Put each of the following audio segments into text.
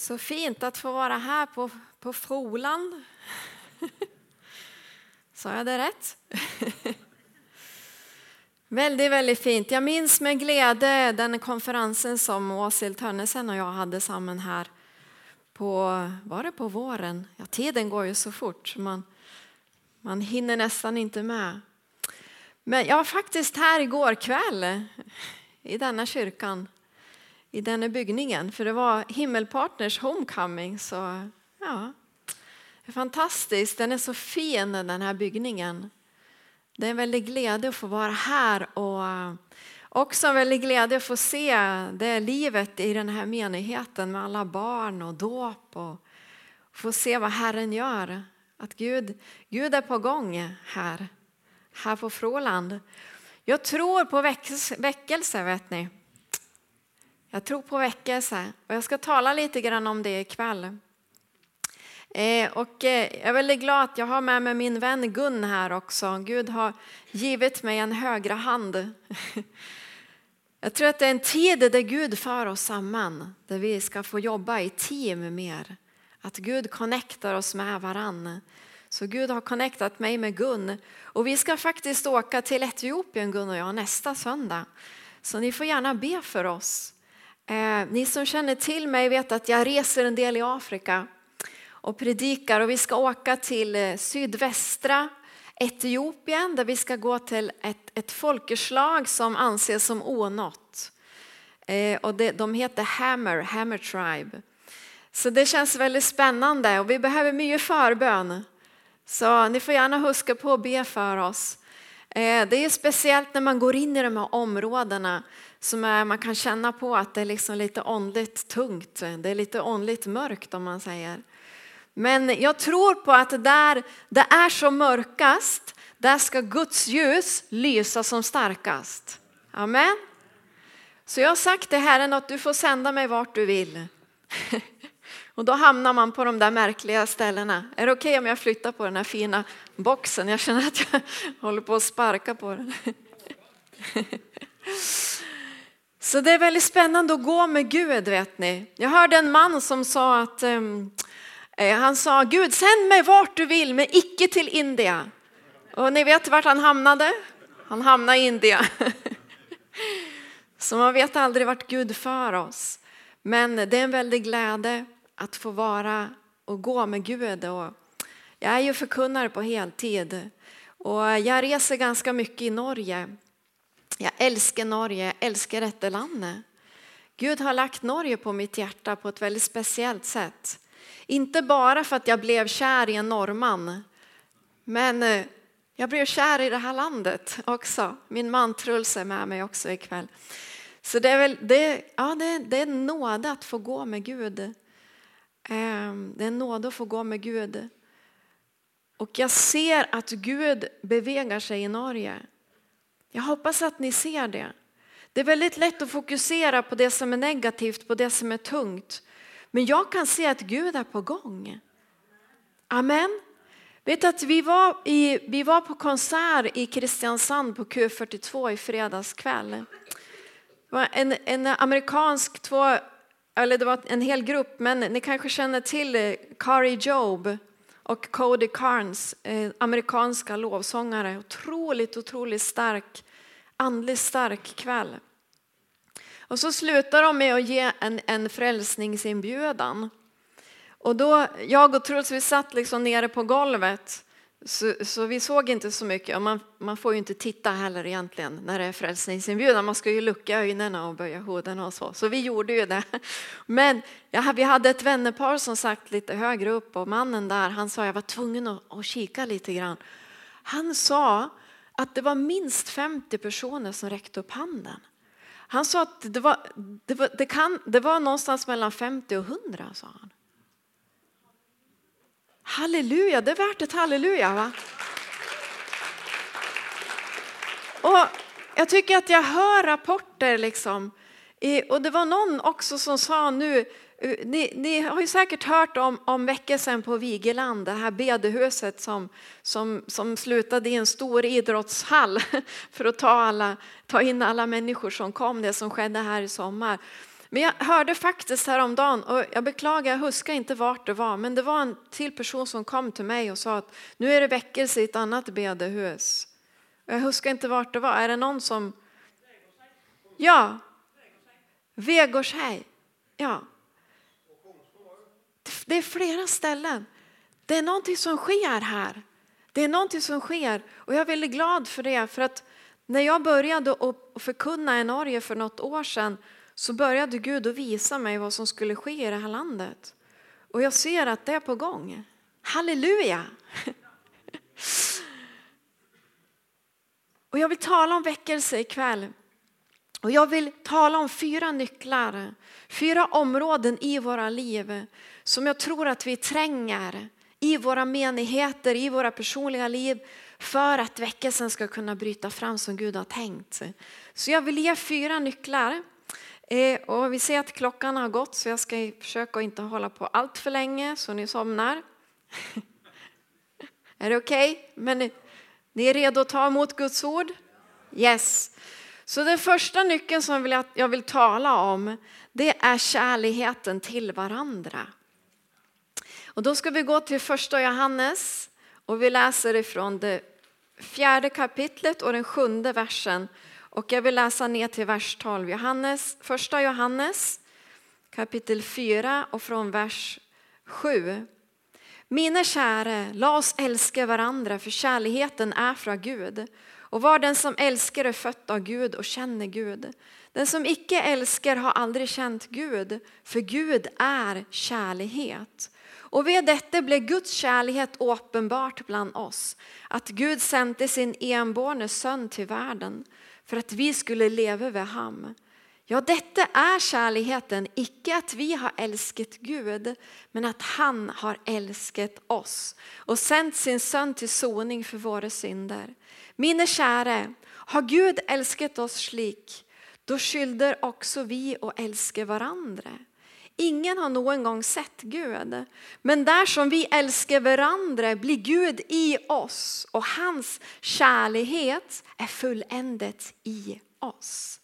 Så fint att få vara här på, på Froland. Sa jag det rätt? väldigt, väldigt fint. Jag minns med glädje den konferensen som Åshild Tönnesen och jag hade samman här på, var det på våren? Ja, tiden går ju så fort man, man hinner nästan inte med. Men jag var faktiskt här igår kväll i denna kyrkan i denna byggningen. För det var Himmelpartners Homecoming. Så ja, det är fantastiskt. Den är så fin den här byggningen. Det är en väldig glädje att få vara här och eh, också en väldig glädje att få se det livet i den här menigheten med alla barn och dop och få se vad Herren gör. Att Gud, Gud är på gång här, här på Fråland. Jag tror på väckelse, vet ni. Jag tror på väckelse och jag ska tala lite grann om det ikväll. Eh, och eh, jag är väldigt glad att jag har med mig min vän Gun här också. Gud har givit mig en högra hand. Jag tror att det är en tid där Gud för oss samman, där vi ska få jobba i team mer. Att Gud connectar oss med varann. Så Gud har connectat mig med Gun. Och vi ska faktiskt åka till Etiopien Gun och jag nästa söndag. Så ni får gärna be för oss. Eh, ni som känner till mig vet att jag reser en del i Afrika och predikar och vi ska åka till eh, sydvästra Etiopien där vi ska gå till ett, ett folkeslag som anses som onått. Eh, och det, de heter Hammer, Hammer Tribe. Så det känns väldigt spännande och vi behöver mycket förbön. Så ni får gärna huska på att be för oss. Eh, det är speciellt när man går in i de här områdena som är, man kan känna på att det är liksom lite åndligt tungt. Det är lite åndligt mörkt om man säger. Men jag tror på att där det är som mörkast, där ska Guds ljus lysa som starkast. Amen. Så jag har sagt till Herren att du får sända mig vart du vill. Och då hamnar man på de där märkliga ställena. Är det okej okay om jag flyttar på den här fina boxen? Jag känner att jag håller på att sparka på den. Så det är väldigt spännande att gå med Gud vet ni. Jag hörde en man som sa att ehm, eh, han sa Gud sänd mig vart du vill men icke till India. Och ni vet vart han hamnade? Han hamnade i India. Så man vet aldrig vart Gud för oss. Men det är en väldig glädje att få vara och gå med Gud. Och jag är ju förkunnare på heltid och jag reser ganska mycket i Norge. Jag älskar Norge, jag älskar detta landet. Gud har lagt Norge på mitt hjärta på ett väldigt speciellt sätt. Inte bara för att jag blev kär i en norrman, men eh, jag blev kär i det här landet också. Min man Truls är med mig också ikväll. Så det är, väl, det, ja, det, det är en nåd att få gå med Gud. Ehm, det är en nåd att få gå med Gud. Och jag ser att Gud bevegar sig i Norge. Jag hoppas att ni ser det. Det är väldigt lätt att fokusera på det som är negativt, på det som är tungt. Men jag kan se att Gud är på gång. Amen. Vet att vi var, i, vi var på konsert i Kristiansand på Q42 i fredags kväll. Det var en, en amerikansk, två, eller det var en hel grupp, men ni kanske känner till Kari Job och Cody Carnes, eh, amerikanska lovsångare. Otroligt, otroligt stark, andligt stark kväll. Och så slutar de med att ge en, en frälsningsinbjudan. Och då, jag och Truls, vi satt liksom nere på golvet. Så, så, vi såg inte så mycket. Och man, man får ju inte titta heller egentligen när det är frälsningsinbjudan. Man ska ju lucka ögonen och böja huden och så. Så vi gjorde ju det. Men ja, vi hade ett vännerpar som sagt lite högre upp och mannen där han sa jag var tvungen att, att kika lite grann. Han sa att det var minst 50 personer som räckte upp handen. Han sa att det var, det var, det kan, det var någonstans mellan 50 och 100 sa han. Halleluja, det är värt ett halleluja va? Och jag tycker att jag hör rapporter liksom. Och det var någon också som sa nu, eh, ni, ni har ju säkert hört om, om väckelsen på Vigeland, det här bedehuset som, som, som slutade i en stor idrottshall för att ta, alla, ta in alla människor som kom, det som skedde här i sommar. Men jag hörde faktiskt häromdagen, och jag beklagar, jag huskar inte vart det var, men det var en till person som kom till mig och sa att nu är det väckelse i ett annat bedehus. Jag huskar inte vart det var. Är det någon som... Ja. Vegårshej. Ja. Det är flera ställen. Det är någonting som sker här. Det är någonting som sker och jag är väldigt glad för det. För att när jag började att förkunna i Norge för något år sedan så började Gud att visa mig vad som skulle ske i det här landet. Och jag ser att det är på gång. Halleluja! Och jag vill tala om väckelse ikväll. Och jag vill tala om fyra nycklar, fyra områden i våra liv som jag tror att vi tränger i våra menigheter, i våra personliga liv för att väckelsen ska kunna bryta fram som Gud har tänkt. Så jag vill ge fyra nycklar. Eh, och vi ser att klockan har gått så jag ska försöka inte hålla på allt för länge så ni somnar. är det okej? Okay? Men ni är redo att ta emot Guds ord? Yes. Så den första nyckeln som jag vill tala om det är kärligheten till varandra. Och då ska vi gå till första Johannes och vi läser ifrån det fjärde kapitlet och den sjunde versen. Och jag vill läsa ner till vers 12. Johannes, första Johannes kapitel 4 och från vers 7. Mina käre, låt oss älska varandra för kärligheten är från Gud. Och var den som älskar är född av Gud och känner Gud. Den som icke älskar har aldrig känt Gud, för Gud är kärlighet. Och vid detta blev Guds kärlighet åpenbart bland oss, att Gud sände sin enbårne son till världen för att vi skulle leva vid ham. Ja, detta är kärligheten, icke att vi har älskat Gud, men att han har älskat oss och sänt sin son till soning för våra synder. Mina käre, har Gud älskat oss slik, då skylder också vi att älska varandra. Ingen har någon gång sett Gud. Men där som vi älskar varandra blir Gud i oss och hans kärlighet är fulländet i oss.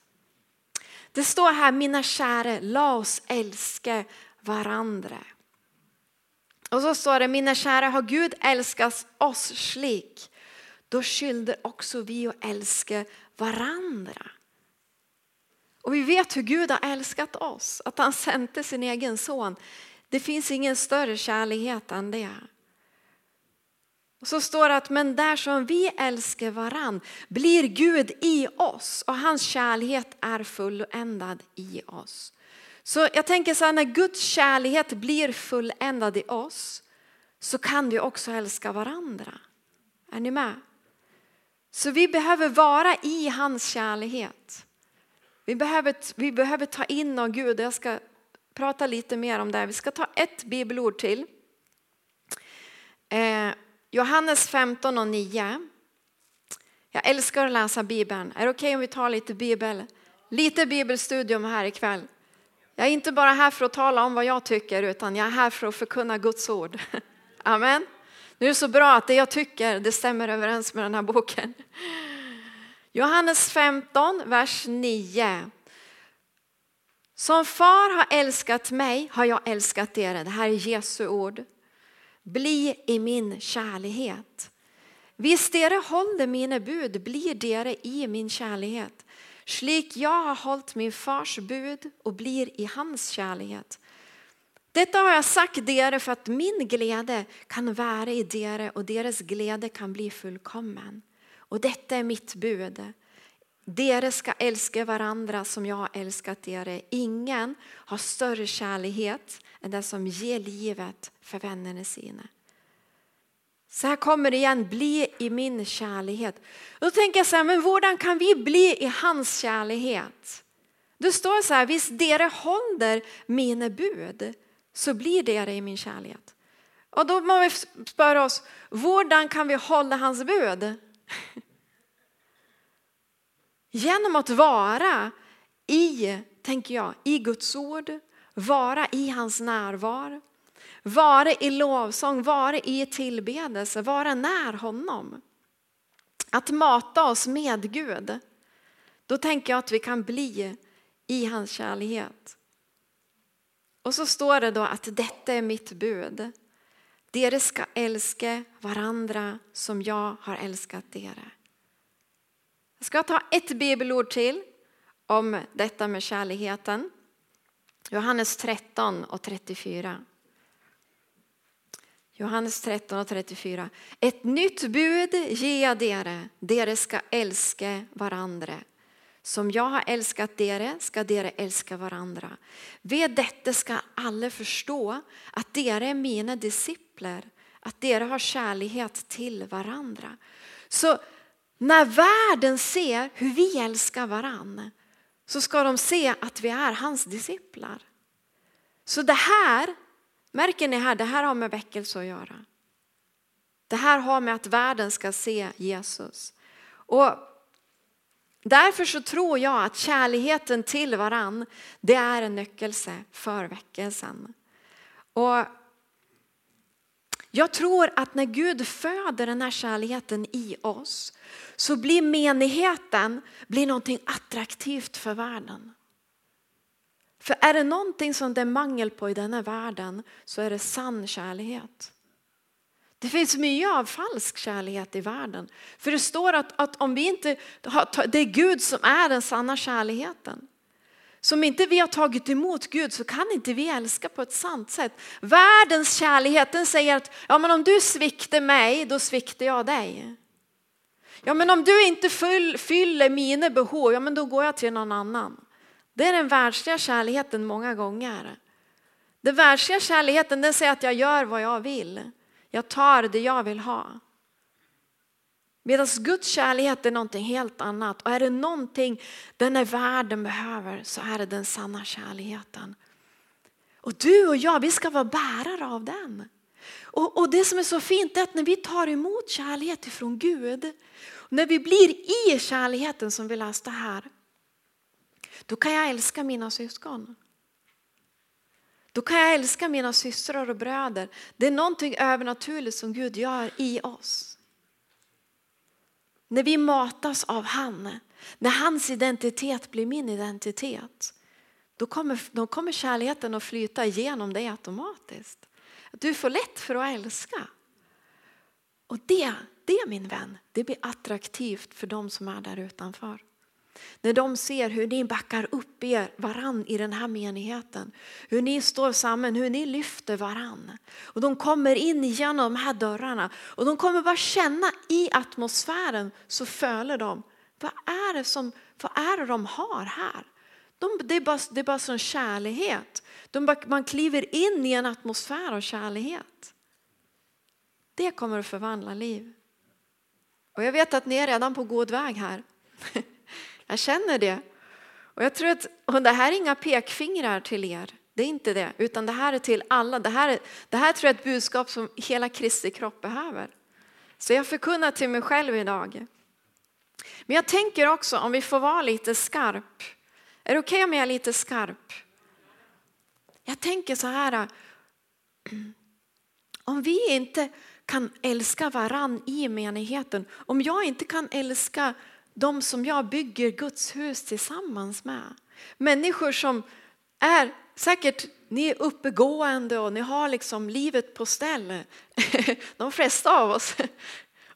Det står här, mina kära, låt oss älska varandra. Och så står det, mina kära, har Gud älskat oss slik, då skylder också vi att älska varandra. Och vi vet hur Gud har älskat oss, att han sände sin egen son. Det finns ingen större kärlighet än det. Och så står det att men där som vi älskar varann blir Gud i oss och hans kärlek är fulländad i oss. Så jag tänker så här, när Guds kärlek blir fulländad i oss så kan vi också älska varandra. Är ni med? Så vi behöver vara i hans kärlek. Vi behöver, vi behöver ta in av Gud. Jag ska prata lite mer om det. Vi ska ta ett bibelord till. Eh, Johannes 15 och 9. Jag älskar att läsa Bibeln. Är det okej okay om vi tar lite bibel? Lite bibelstudium här ikväll. Jag är inte bara här för att tala om vad jag tycker utan jag är här för att förkunna Guds ord. Amen. Nu är det så bra att det jag tycker det stämmer överens med den här boken. Johannes 15, vers 9. Som far har älskat mig har jag älskat er. Det här är Jesu ord. Bli i min kärlighet. Visst dere håller mina bud blir dere i min kärlighet. Slik jag har hållit min fars bud och blir i hans kärlighet. Detta har jag sagt dere för att min glädje kan vara i dere och deras glädje kan bli fullkommen. Och detta är mitt bud. Dere ska älska varandra som jag har älskat er. Ingen har större kärlek än den som ger livet för vännerna sina. Så här kommer det igen, bli i min kärlek. Då tänker jag så här, men hur kan vi bli i hans kärlek? Det står så här, visst dere håller mina bud så blir dere i min kärlek. Och då måste vi spöra oss, hur kan vi hålla hans bud? Genom att vara i, tänker jag, i Guds ord, vara i hans närvaro, vara i lovsång, vara i tillbedelse, vara när honom. Att mata oss med Gud. Då tänker jag att vi kan bli i hans kärlighet. Och så står det då att detta är mitt bud. Dere ska älska varandra som jag har älskat dere. Jag ska ta ett bibelord till om detta med kärligheten. Johannes 13 och 34. Johannes 13 och 34. Ett nytt bud ger jag dere, dere ska älska varandra. Som jag har älskat dere ska dere älska varandra. Ved detta ska alla förstå att dere är mina discipler, att dere har kärlighet till varandra. Så när världen ser hur vi älskar varandra så ska de se att vi är hans disciplar. Så det här, märker ni här, det här har med väckelse att göra. Det här har med att världen ska se Jesus. Och därför så tror jag att kärligheten till varann, det är en nyckelse för väckelsen. Och jag tror att när Gud föder den här kärleken i oss så blir menigheten blir någonting attraktivt för världen. För är det någonting som det är mangel på i denna världen så är det sann kärlighet. Det finns mycket av falsk kärlighet i världen. För det står att, att om vi inte det är Gud som är den sanna kärligheten. Så om inte vi har tagit emot Gud så kan inte vi älska på ett sant sätt. Världens kärlighet den säger att ja, men om du sviktar mig då sviktar jag dig. Ja men om du inte fyller mina behov, ja men då går jag till någon annan. Det är den världsliga kärligheten många gånger. Den världsliga kärligheten den säger att jag gör vad jag vill. Jag tar det jag vill ha. Medan Guds kärlek är någonting helt annat. Och är det någonting den här världen behöver så är det den sanna kärleken. Och du och jag, vi ska vara bärare av den. Och, och det som är så fint är att när vi tar emot kärlek ifrån Gud, när vi blir i kärleken som vi läste här, då kan jag älska mina syskon. Då kan jag älska mina systrar och bröder. Det är någonting övernaturligt som Gud gör i oss. När vi matas av han, när hans identitet blir min identitet, då kommer, då kommer kärleken att flyta igenom dig automatiskt. Du får lätt för att älska. Och det, det min vän, det blir attraktivt för de som är där utanför. När de ser hur ni backar upp er varann i den här menigheten. Hur ni står samman, hur ni lyfter varann. Och de kommer in genom de här dörrarna. Och de kommer bara känna i atmosfären så följer de. Vad är det, som, vad är det de har här? De, det, är bara, det är bara sån kärlighet. De, man kliver in i en atmosfär av kärlighet. Det kommer att förvandla liv. Och jag vet att ni är redan på god väg här. Jag känner det. Och jag tror att, och det här är inga pekfingrar till er, det är inte det, utan det här är till alla. Det här, det här tror jag är ett budskap som hela Kristi kropp behöver. Så jag förkunnar till mig själv idag. Men jag tänker också om vi får vara lite skarp. Är det okej okay om jag är lite skarp? Jag tänker så här. Äh, om vi inte kan älska varann i menigheten, om jag inte kan älska de som jag bygger Guds hus tillsammans med. Människor som är säkert, ni är uppegående och ni har liksom livet på ställ. De flesta av oss.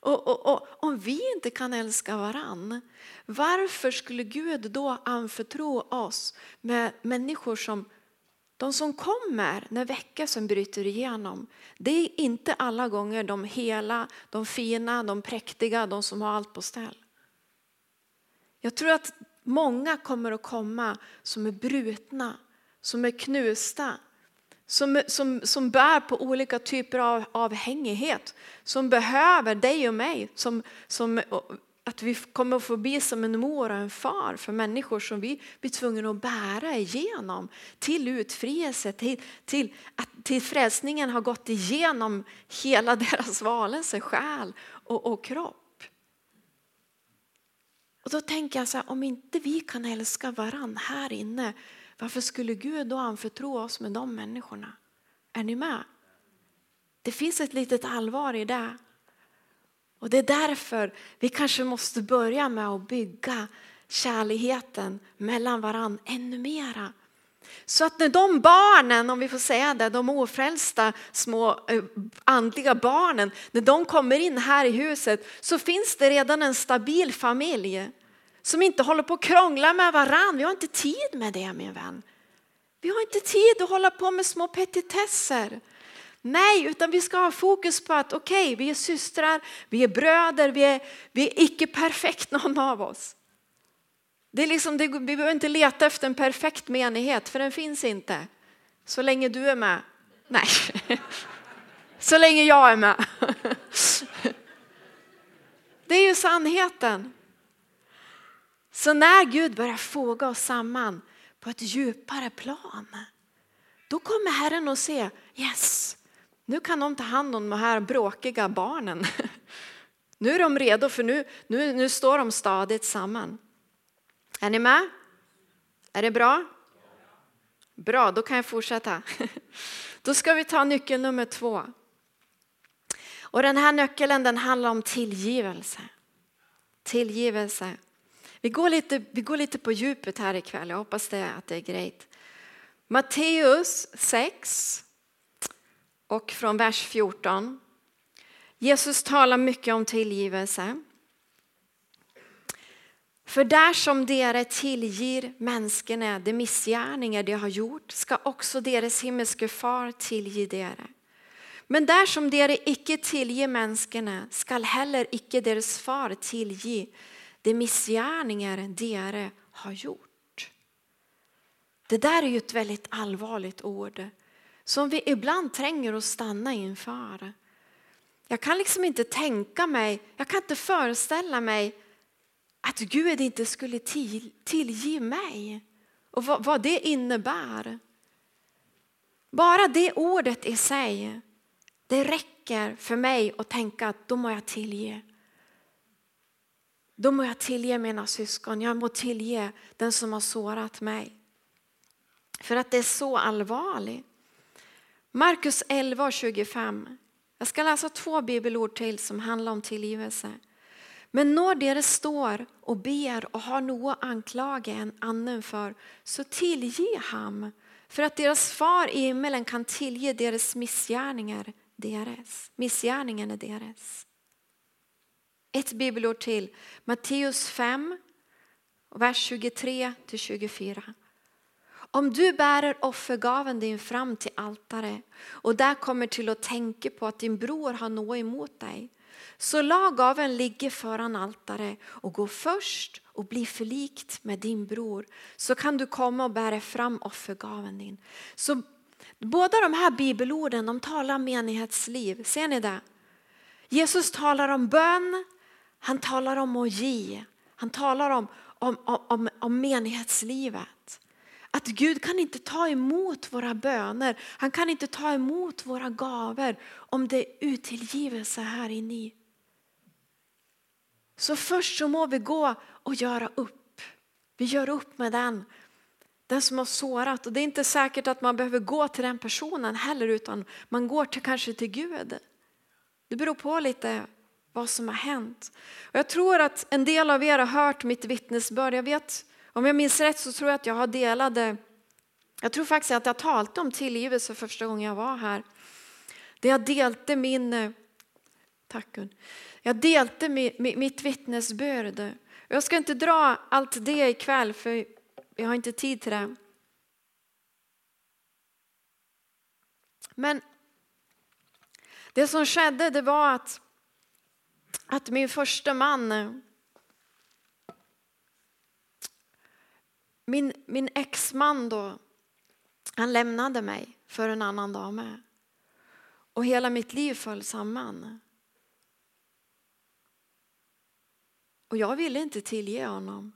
Och, och, och, om vi inte kan älska varann, varför skulle Gud då anförtro oss med människor som de som kommer när väckelsen bryter igenom, det är inte alla gånger de hela, de fina, de präktiga, de som har allt på ställ. Jag tror att många kommer att komma som är brutna, som är knusta, som, som, som bär på olika typer av avhängighet, som behöver dig och mig. Som, som, att vi kommer att få bli som en mor och en far för människor som vi blir tvungna att bära igenom till utfrielse, till, till att till frälsningen har gått igenom hela deras valelse, själ och, och kropp. Och då tänker jag så här, om inte vi kan älska varann här inne, varför skulle Gud då anförtro oss med de människorna? Är ni med? Det finns ett litet allvar i det. Och det är därför vi kanske måste börja med att bygga kärligheten mellan varann ännu mera. Så att när de barnen, om vi får säga det, de ofrälsta små eh, andliga barnen, när de kommer in här i huset så finns det redan en stabil familj som inte håller på att krångla med varann. Vi har inte tid med det min vän. Vi har inte tid att hålla på med små petitesser. Nej, utan vi ska ha fokus på att okej, okay, vi är systrar, vi är bröder, vi är, vi är icke perfekt någon av oss. Det är liksom, det, vi behöver inte leta efter en perfekt menighet för den finns inte. Så länge du är med. Nej, så länge jag är med. Det är ju sannheten. Så när Gud börjar foga oss samman på ett djupare plan, då kommer Herren att se, yes, nu kan de ta hand om de här bråkiga barnen. Nu är de redo för nu, nu, nu står de stadigt samman. Är ni med? Är det bra? Bra, då kan jag fortsätta. Då ska vi ta nyckel nummer två. Och den här nyckeln den handlar om tillgivelse. Tillgivelse. Vi går, lite, vi går lite på djupet här ikväll, jag hoppas det, att det är grejt. Matteus 6 och från vers 14. Jesus talar mycket om tillgivelse. För där som dere tillger människorna de missgärningar de har gjort ska också deras himmelske far tillge dere. Men där som dere icke tillger människorna skall heller icke deras far tillge de missgärningar dere har gjort. Det där är ju ett väldigt allvarligt ord som vi ibland tränger att stanna inför. Jag kan liksom inte tänka mig, jag kan inte föreställa mig att Gud inte skulle till, tillge mig och vad, vad det innebär. Bara det ordet i sig, det räcker för mig att tänka att då må jag tillge. Då må jag tillge mina syskon, jag må tillge den som har sårat mig. För att det är så allvarligt. Markus 11 och 25. Jag ska läsa två bibelord till som handlar om tillgivelse. Men när dere står och ber och har något anklaga en annan för, så tillge ham, för att deras far i himmelen kan tillge deras missgärningar, deras. Missgärningen är deras. Ett bibelord till, Matteus 5, vers 23-24. Om du bärer offergaven din fram till altare och där kommer till att tänka på att din bror har något emot dig så lag gaven ligga föran altare och gå först och bli förlikt med din bror så kan du komma och bära fram offergaven din. Så båda de här bibelorden de talar om menighetsliv, ser ni det? Jesus talar om bön, han talar om att ge, han talar om, om, om, om menighetslivet. Att Gud kan inte ta emot våra böner, han kan inte ta emot våra gaver om det är utillgivelse här inne. Så först så må vi gå och göra upp. Vi gör upp med den, den som har sårat. Och det är inte säkert att man behöver gå till den personen heller utan man går till, kanske till Gud. Det beror på lite vad som har hänt. Och jag tror att en del av er har hört mitt vittnesbörd. Jag vet, om jag minns rätt så tror jag att jag har delade, jag tror faktiskt att jag talade om tillgivelse första gången jag var här. Det jag delte min, eh, tack Gun. Jag delte mitt vittnesbörd. Jag ska inte dra allt det ikväll för jag har inte tid till det. Men det som skedde det var att, att min första man, min, min exman då, han lämnade mig för en annan dame. Och hela mitt liv föll samman. Och jag ville inte tillge honom.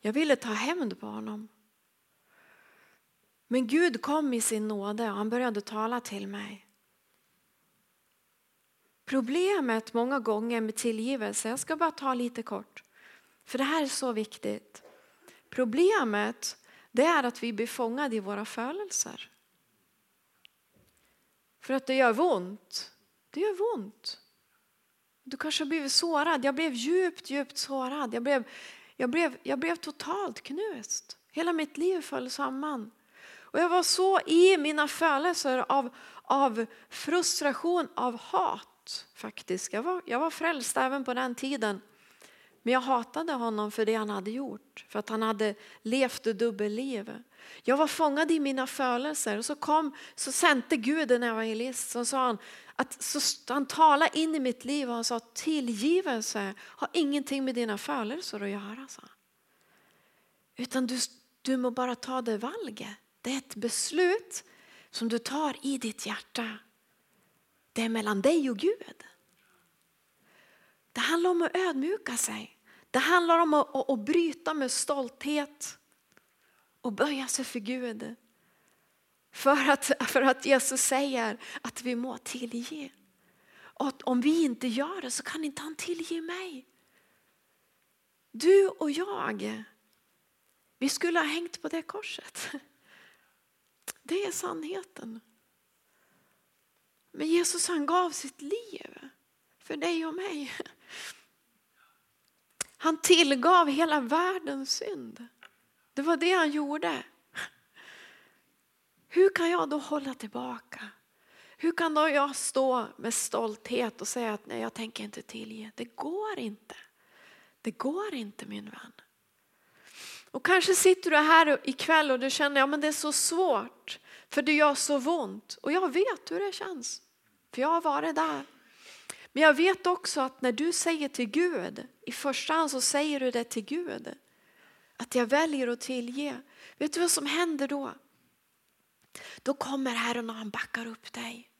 Jag ville ta hämnd på honom. Men Gud kom i sin nåde och han började tala till mig. Problemet många gånger med tillgivelse, jag ska bara ta lite kort, för det här är så viktigt. Problemet det är att vi blir fångade i våra födelser. För att det gör ont. Det gör ont. Du kanske har blivit sårad. Jag blev djupt, djupt sårad. Jag blev, jag blev, jag blev totalt knust. Hela mitt liv föll samman. Och jag var så i mina födelser av, av frustration, av hat faktiskt. Jag var, jag var frälst även på den tiden. Men jag hatade honom för det han hade gjort, för att han hade levt dubbelliv. Jag var fångad i mina födelser och så kom, så sände Gud en evangelist som sa han, att så, han talade in i mitt liv och han sa tillgivelse har ingenting med dina födelser att göra. Så. Utan du, du må bara ta det valget. Det är ett beslut som du tar i ditt hjärta. Det är mellan dig och Gud. Det handlar om att ödmjuka sig. Det handlar om att, att, att bryta med stolthet och böja sig för Gud. För att, för att Jesus säger att vi må tillge. Och om vi inte gör det så kan inte han tillge mig. Du och jag, vi skulle ha hängt på det korset. Det är sannheten. Men Jesus han gav sitt liv för dig och mig. Han tillgav hela världens synd. Det var det han gjorde. Hur kan jag då hålla tillbaka? Hur kan då jag stå med stolthet och säga att nej, jag tänker inte tillge? Det går inte. Det går inte min vän. Och kanske sitter du här ikväll och du känner att ja, det är så svårt för det gör så ont. Och jag vet hur det känns. För jag har varit där. Men jag vet också att när du säger till Gud, i första hand så säger du det till Gud. Att jag väljer att tillge. Vet du vad som händer då? Då kommer Herren och han backar upp dig.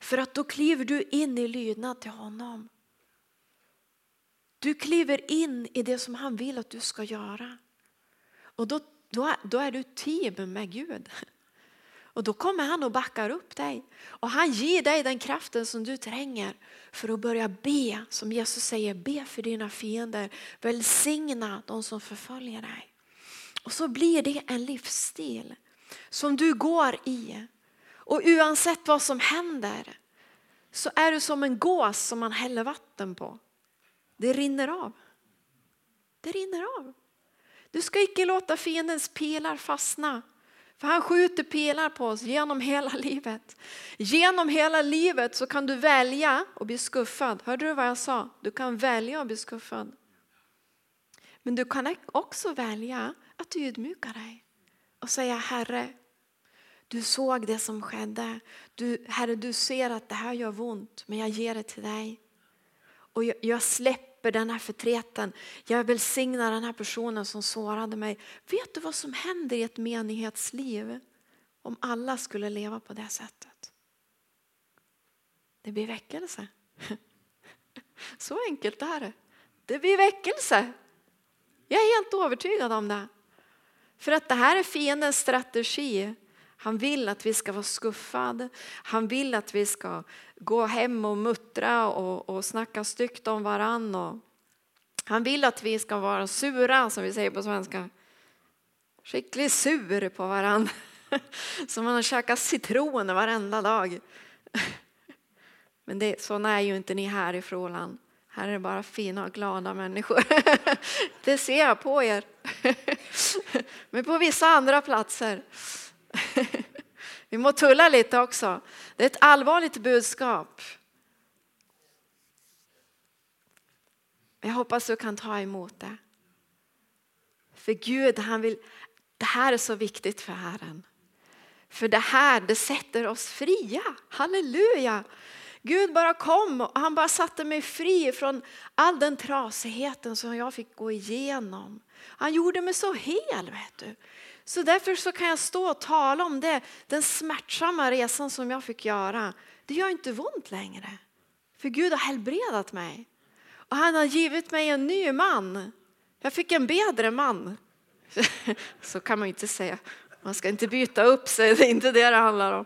För att då kliver du in i lydnad till honom. Du kliver in i det som han vill att du ska göra. Och då, då, då är du team med Gud. Och då kommer han och backar upp dig. Och han ger dig den kraften som du tränger för att börja be, som Jesus säger, be för dina fiender. Välsigna de som förföljer dig. Och så blir det en livsstil som du går i. Och oavsett vad som händer så är du som en gås som man häller vatten på. Det rinner av. Det rinner av. Du ska icke låta fiendens pilar fastna. För han skjuter pilar på oss genom hela livet. Genom hela livet så kan du välja att bli skuffad. Hörde du vad jag sa? Du kan välja att bli skuffad. Men du kan också välja att ödmjuka dig och säga Herre, du såg det som skedde. Du, herre, du ser att det här gör ont, men jag ger det till dig. Och jag, jag släpper den här förtreten. Jag välsignar den här personen som sårade mig. Vet du vad som händer i ett menighetsliv om alla skulle leva på det sättet? Det blir väckelse. Så enkelt är det. Det blir väckelse. Jag är helt övertygad om det. För att det här är fiendens strategi. Han vill att vi ska vara skuffade. Han vill att vi ska gå hem och muttra och, och snacka styggt om varann. han vill att vi ska vara sura, som vi säger på svenska. Skickligt sur på varann. Som man har käkat citron varenda dag. Men det, sådana är ju inte ni här i Fråland. Här är det bara fina och glada människor. Det ser jag på er. Men på vissa andra platser. Vi må tulla lite också. Det är ett allvarligt budskap. Jag hoppas du kan ta emot det. För Gud, han vill, det här är så viktigt för Herren. För det här, det sätter oss fria. Halleluja! Gud bara kom och han bara satte mig fri från all den trasigheten som jag fick gå igenom. Han gjorde mig så hel. vet du. Så därför så kan jag stå och tala om det, den smärtsamma resan som jag fick göra. Det gör inte ont längre. För Gud har helbredat mig. Och han har givit mig en ny man. Jag fick en bättre man. Så kan man inte säga. Man ska inte byta upp sig, det är inte det det handlar om.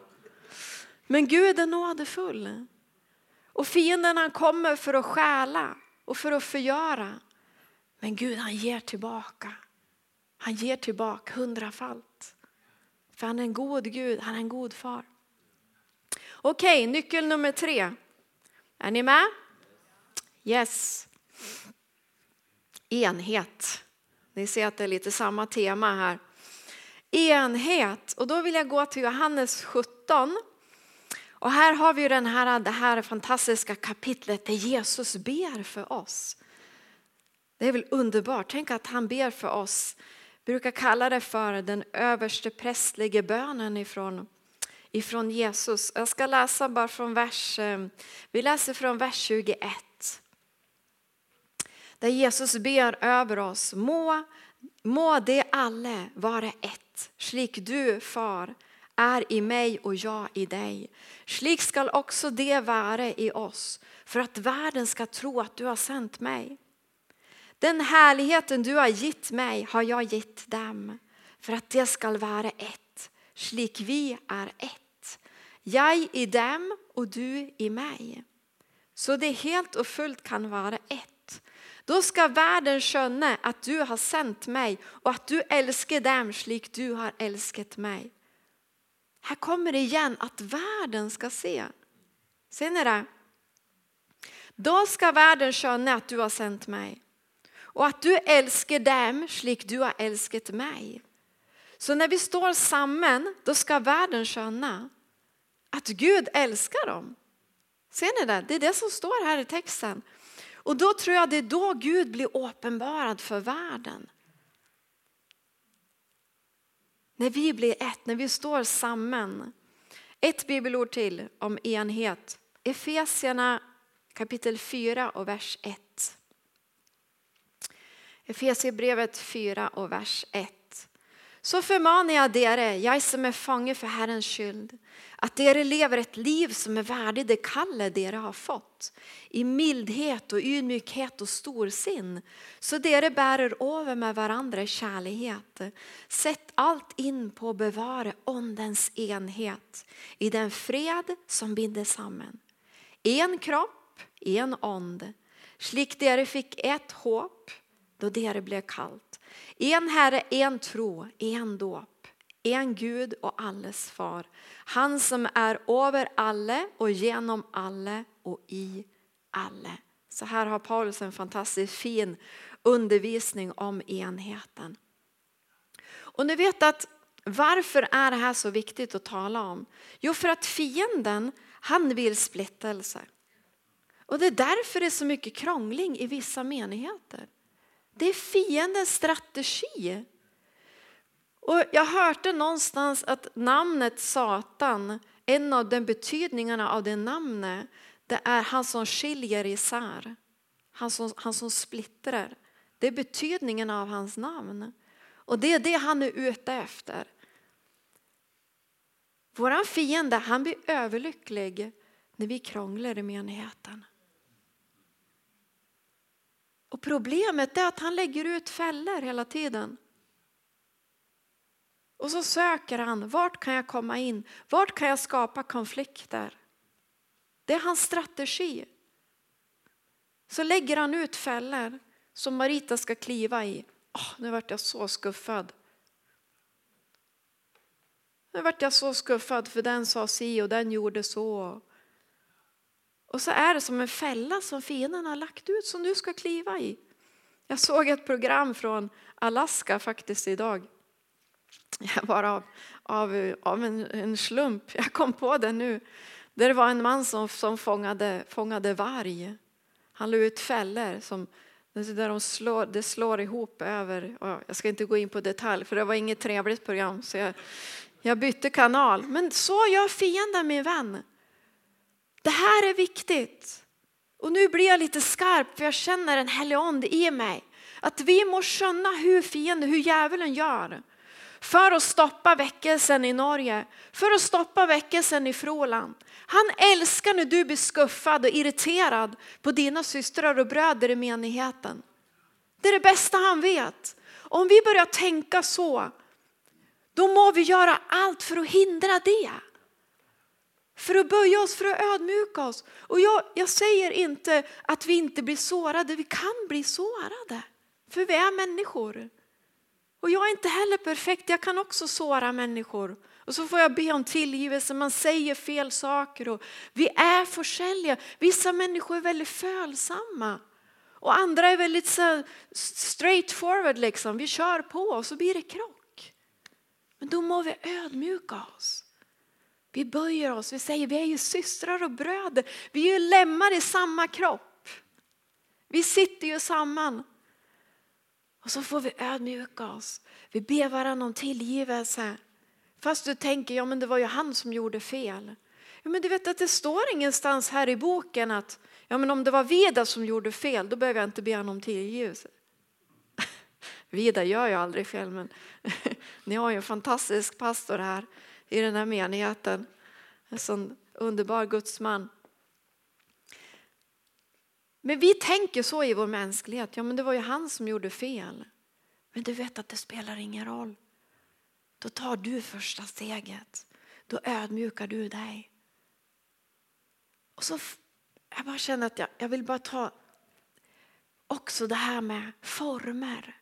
Men Gud är nådefull. Och fienden han kommer för att stjäla och för att förgöra. Men Gud han ger tillbaka. Han ger tillbaka hundrafalt. För han är en god Gud, han är en god far. Okej, nyckel nummer tre. Är ni med? Yes. Enhet. Ni ser att det är lite samma tema här. enhet. Och då vill jag gå till Johannes 17. Och här har vi den här, det här fantastiska kapitlet där Jesus ber för oss. Det är väl underbart. Tänk att han ber för oss. Brukar kalla det för den överste prästliga bönen ifrån, ifrån Jesus. Jag ska läsa bara från vers, eh, vi läser från vers 21. Där Jesus ber över oss. Må, må det alla vara ett, slik du far är i mig och jag i dig. Slik skall också det vara i oss, för att världen ska tro att du har sänt mig. Den härligheten du har gett mig har jag gett dem, för att det skall vara ett, slik vi är ett. Jag i dem och du i mig. Så det helt och fullt kan vara ett. Då ska världen skönna att du har sänt mig och att du älskar dem slik du har älskat mig. Här kommer det igen att världen ska se. Ser ni det? Då ska världen känna att du har sänt mig och att du älskar dem slik du har älskat mig. Så när vi står samman då ska världen känna att Gud älskar dem. Ser ni det? Det är det som står här i texten. Och då tror jag det är då Gud blir uppenbarad för världen. När vi blir ett, när vi står samman. Ett bibelord till om enhet. Efesierna kapitel 4 och vers 1. Efesierbrevet 4 och vers 1. Så förmanar jag dere, jag som är fånge för Herrens skyld, att dere lever ett liv som är värdigt det kalle dere har fått, i mildhet och ydmykhet och storsinn, så dere bärer över med varandra i kärlighet. Sätt allt in på att bevara ondens enhet i den fred som binder samman. En kropp, en ond, slik dere fick ett hopp då det blev kallt. En Herre, en tro, en dåp, en Gud och alles far. Han som är över alla och genom alla och i alla. Så här har Paulus en fantastiskt fin undervisning om enheten. Och ni vet att varför är det här så viktigt att tala om? Jo, för att fienden han vill splittelse. Och det är därför det är så mycket krångling i vissa menigheter. Det är fiendens strategi. Och jag hörde någonstans att namnet Satan, en av de betydningarna av det namnet, det är han som skiljer isär. Han som, han som splittrar. Det är betydningen av hans namn. Och det är det han är ute efter. Vår fiende han blir överlycklig när vi krånglar i menigheten. Och problemet är att han lägger ut fällor hela tiden. Och så söker han, vart kan jag komma in? Vart kan jag skapa konflikter? Det är hans strategi. Så lägger han ut fällor som Marita ska kliva i. Oh, nu vart jag så skuffad. Nu vart jag så skuffad för den sa si och den gjorde så. Och så är det som en fälla som fienden har lagt ut som du ska kliva i. Jag såg ett program från Alaska faktiskt idag. Bara av, av, av en, en, slump, jag kom på det nu. Där det var en man som, som fångade, fångade varg. Han la ut fällor som där de slår, det slår ihop över, jag ska inte gå in på detalj för det var inget trevligt program så jag, jag bytte kanal. Men så gör fienden min vän. Det här är viktigt. Och nu blir jag lite skarp för jag känner en helig ande i mig. Att vi må känna hur fienden, hur djävulen gör. För att stoppa väckelsen i Norge, för att stoppa väckelsen i Froland. Han älskar när du blir skuffad och irriterad på dina systrar och bröder i menigheten. Det är det bästa han vet. Om vi börjar tänka så, då må vi göra allt för att hindra det. För att böja oss, för att ödmjuka oss. Och jag, jag säger inte att vi inte blir sårade, vi kan bli sårade. För vi är människor. Och jag är inte heller perfekt, jag kan också såra människor. Och så får jag be om tillgivelse, man säger fel saker och vi är försäljare. Vissa människor är väldigt följsamma och andra är väldigt så straight forward liksom. Vi kör på och så blir det krock. Men då må vi ödmjuka oss. Vi böjer oss, vi säger vi är ju systrar och bröder. Vi är ju lemmar i samma kropp. Vi sitter ju samman. Och så får vi ödmjuka oss. Vi ber varandra om tillgivelse. Fast du tänker, ja men det var ju han som gjorde fel. Ja, men du vet att det står ingenstans här i boken att ja, men om det var Vida som gjorde fel, då behöver jag inte be honom om tillgivelse. Vida gör ju aldrig fel, men ni har ju en fantastisk pastor här i den här menigheten. En sån underbar gudsman. Men vi tänker så i vår mänsklighet, ja men det var ju han som gjorde fel. Men du vet att det spelar ingen roll. Då tar du första steget. Då ödmjukar du dig. Och så jag bara känner att jag, jag vill bara ta också det här med former.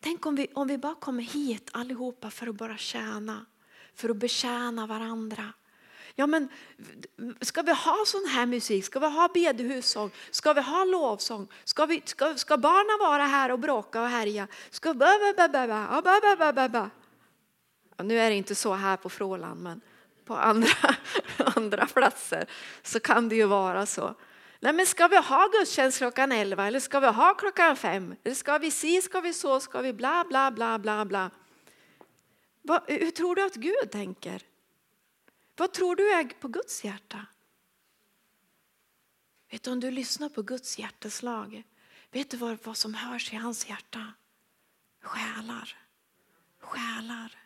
Tänk om vi, om vi bara kommer hit allihopa för att bara tjäna, för att betjäna varandra. Ja, men ska vi ha sån här musik? Ska vi ha bedehussång? Ska vi ha lovsång? Ska, vi, ska, ska barnen vara här och bråka och härja? Ska ba, ba, ba, ba, ba, ba, ba, ba. Ja, nu är det inte så här på Fråland, men på andra, andra platser så kan det ju vara så. Nej, men ska vi ha gudstjänst klockan 11 eller ska vi ha klockan 5? Eller ska vi si, ska vi så, ska vi bla bla bla bla bla. Vad, hur tror du att Gud tänker? Vad tror du är på Guds hjärta? Vet du, om du lyssnar på Guds hjärteslag, vet du vad, vad som hörs i hans hjärta? Själar, själar,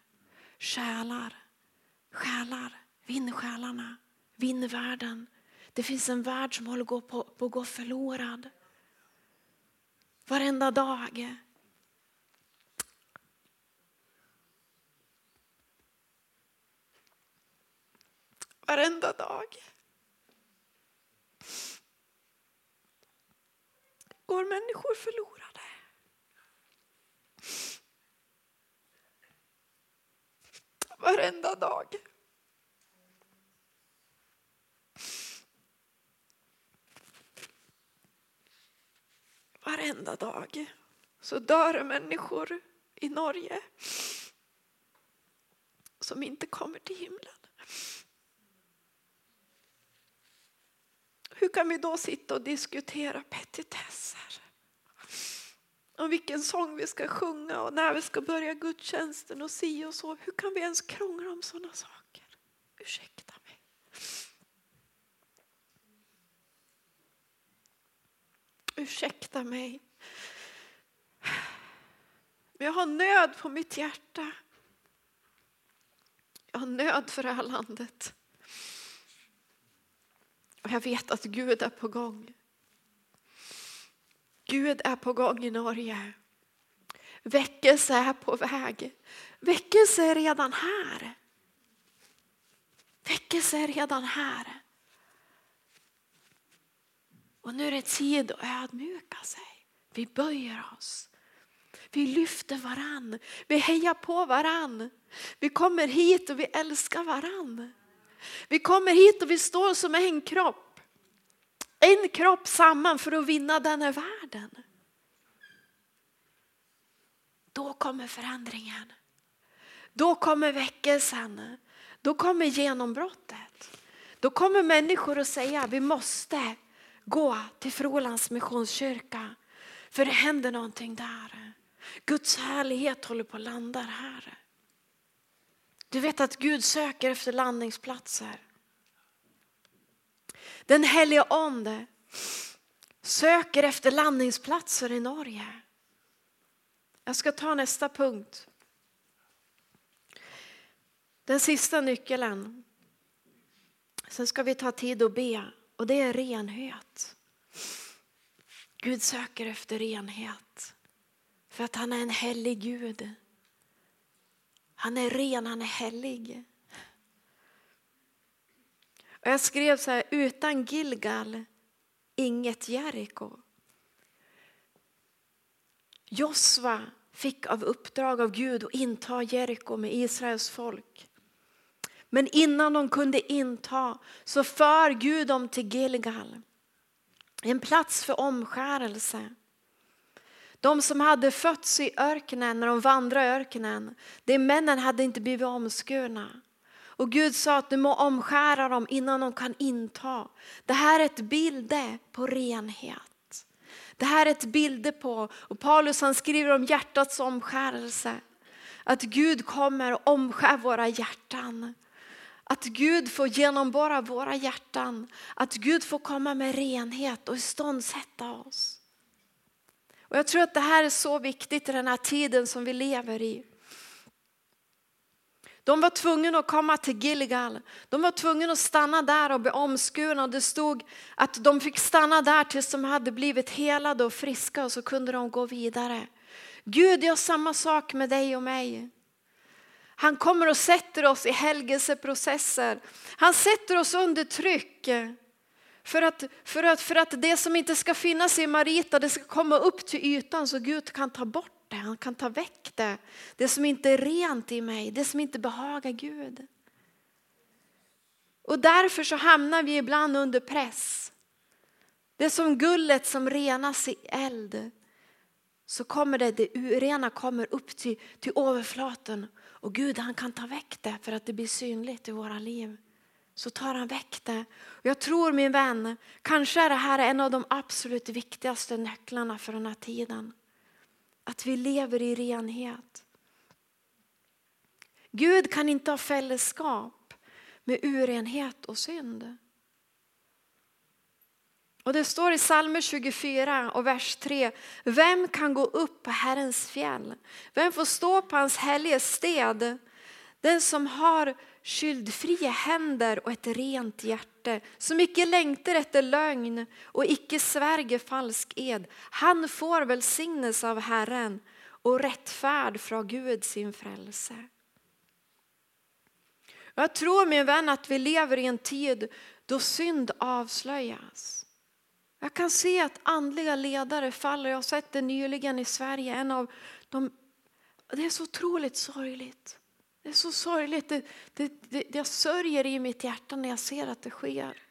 själar, själar. Vinn själarna, vinn världen. Det finns en värld som håller på, på att gå förlorad. Varenda dag. Varenda dag. Går människor förlorade. Varenda dag. Varenda dag så dör människor i Norge som inte kommer till himlen. Hur kan vi då sitta och diskutera petitesser? Om vilken sång vi ska sjunga och när vi ska börja gudstjänsten och si och så. Hur kan vi ens krångla om sådana saker? Ursäkta mig. Ursäkta mig. Men jag har nöd på mitt hjärta. Jag har nöd för det här landet. Och jag vet att Gud är på gång. Gud är på gång i Norge. Väckelse är på väg. Väckelse är redan här. Väckelse är redan här. Och nu är det tid att ödmjuka sig. Vi böjer oss. Vi lyfter varann. Vi hejar på varann. Vi kommer hit och vi älskar varann. Vi kommer hit och vi står som en kropp. En kropp samman för att vinna den här världen. Då kommer förändringen. Då kommer väckelsen. Då kommer genombrottet. Då kommer människor att säga vi måste gå till Frolands missionskyrka. För det händer någonting där. Guds härlighet håller på att landa här. Du vet att Gud söker efter landningsplatser. Den helige ande söker efter landningsplatser i Norge. Jag ska ta nästa punkt. Den sista nyckeln. Sen ska vi ta tid och be och det är renhet. Gud söker efter renhet för att han är en helig Gud. Han är ren, han är helig. Och jag skrev så här, utan Gilgal, inget Jeriko. Josva fick av uppdrag av Gud att inta Jeriko med Israels folk. Men innan de kunde inta så för Gud dem till Gilgal. En plats för omskärelse. De som hade fötts i öknen när de vandrade i öknen. De männen hade inte blivit omskurna. Och Gud sa att du må omskära dem innan de kan inta. Det här är ett bilde på renhet. Det här är ett bilde på, och Paulus han skriver om hjärtats omskärelse. Att Gud kommer och omskär våra hjärtan. Att Gud får genomborra våra hjärtan. Att Gud får komma med renhet och iståndsätta oss. Och jag tror att det här är så viktigt i den här tiden som vi lever i. De var tvungna att komma till Gilgal. De var tvungna att stanna där och bli omskurna. Det stod att de fick stanna där tills de hade blivit helade och friska och så kunde de gå vidare. Gud gör samma sak med dig och mig. Han kommer och sätter oss i helgelseprocesser. Han sätter oss under tryck. För att, för, att, för att det som inte ska finnas i Marita det ska komma upp till ytan så Gud kan ta bort det, han kan ta väck det. Det som inte är rent i mig, det som inte behagar Gud. Och därför så hamnar vi ibland under press. Det är som gullet som renas i eld. Så kommer det, det urena kommer upp till, till överflaten och Gud han kan ta väck det för att det blir synligt i våra liv. Så tar han väck det. Jag tror min vän, kanske är det här en av de absolut viktigaste nycklarna för den här tiden. Att vi lever i renhet. Gud kan inte ha fällskap med urenhet och synd. Och det står i psalm 24 och vers 3. Vem kan gå upp på Herrens fjäll? Vem får stå på hans heliga sted? Den som har skyldfria händer och ett rent hjärte, som icke längtar efter lögn och icke svärger falsk ed. Han får välsignelse av Herren och rättfärd från Gud sin frälse. Jag tror min vän att vi lever i en tid då synd avslöjas. Jag kan se att andliga ledare faller. Jag har sett det nyligen i Sverige. En av de, det är så otroligt sorgligt. Det är så sorgligt. Det, det, det, jag sörjer i mitt hjärta när jag ser att det sker.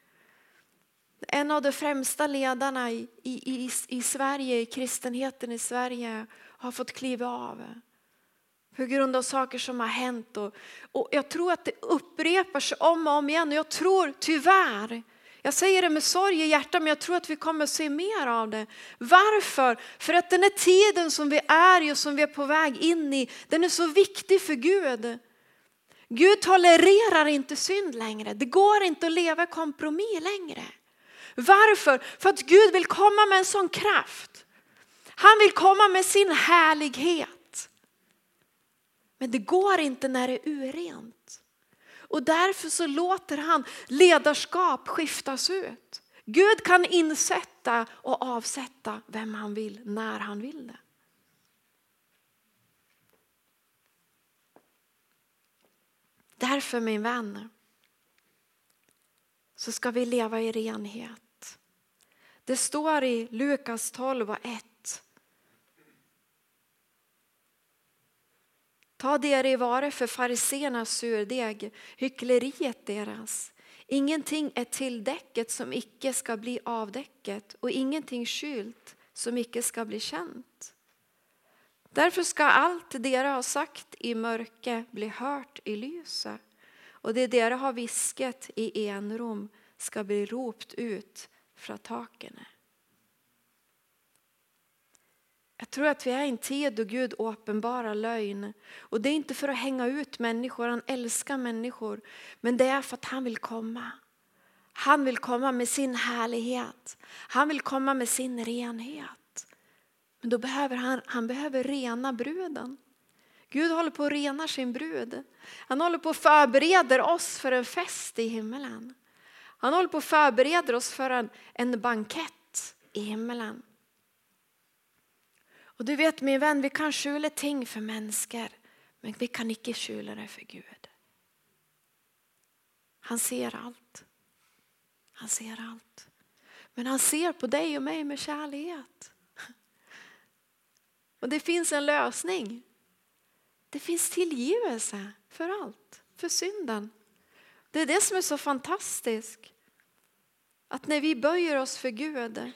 En av de främsta ledarna i, i, i, i Sverige, i kristenheten i Sverige har fått kliva av. På grund av saker som har hänt. Och, och jag tror att det upprepar sig om och om igen. Och jag tror tyvärr jag säger det med sorg i hjärtat men jag tror att vi kommer att se mer av det. Varför? För att den här tiden som vi är i och som vi är på väg in i, den är så viktig för Gud. Gud tolererar inte synd längre. Det går inte att leva kompromiss längre. Varför? För att Gud vill komma med en sån kraft. Han vill komma med sin härlighet. Men det går inte när det är urent. Och därför så låter han ledarskap skiftas ut. Gud kan insätta och avsätta vem han vill när han vill det. Därför min vän så ska vi leva i renhet. Det står i Lukas 12 och 1 Ta det i vare för fariséernas surdeg, hyckleriet deras. Ingenting är tilldäcket som icke ska bli avdäcket och ingenting kylt som icke ska bli känt. Därför ska allt dera har sagt i mörke bli hört i lyse och det dera har visket i enrom ska bli ropt ut från taken. Jag tror att vi är i en tid då Gud uppenbarar lögn. Och det är inte för att hänga ut människor, han älskar människor. Men det är för att han vill komma. Han vill komma med sin härlighet. Han vill komma med sin renhet. Men då behöver han, han behöver rena bruden. Gud håller på att rena sin brud. Han håller på att förbereder oss för en fest i himmelen. Han håller på att förbereder oss för en, en bankett i himmelen. Och du vet min vän, vi kan skjula ting för människor men vi kan inte skjula det för Gud. Han ser allt. Han ser allt. Men han ser på dig och mig med kärlek. Och det finns en lösning. Det finns tillgivelse för allt, för synden. Det är det som är så fantastiskt. Att när vi böjer oss för Gud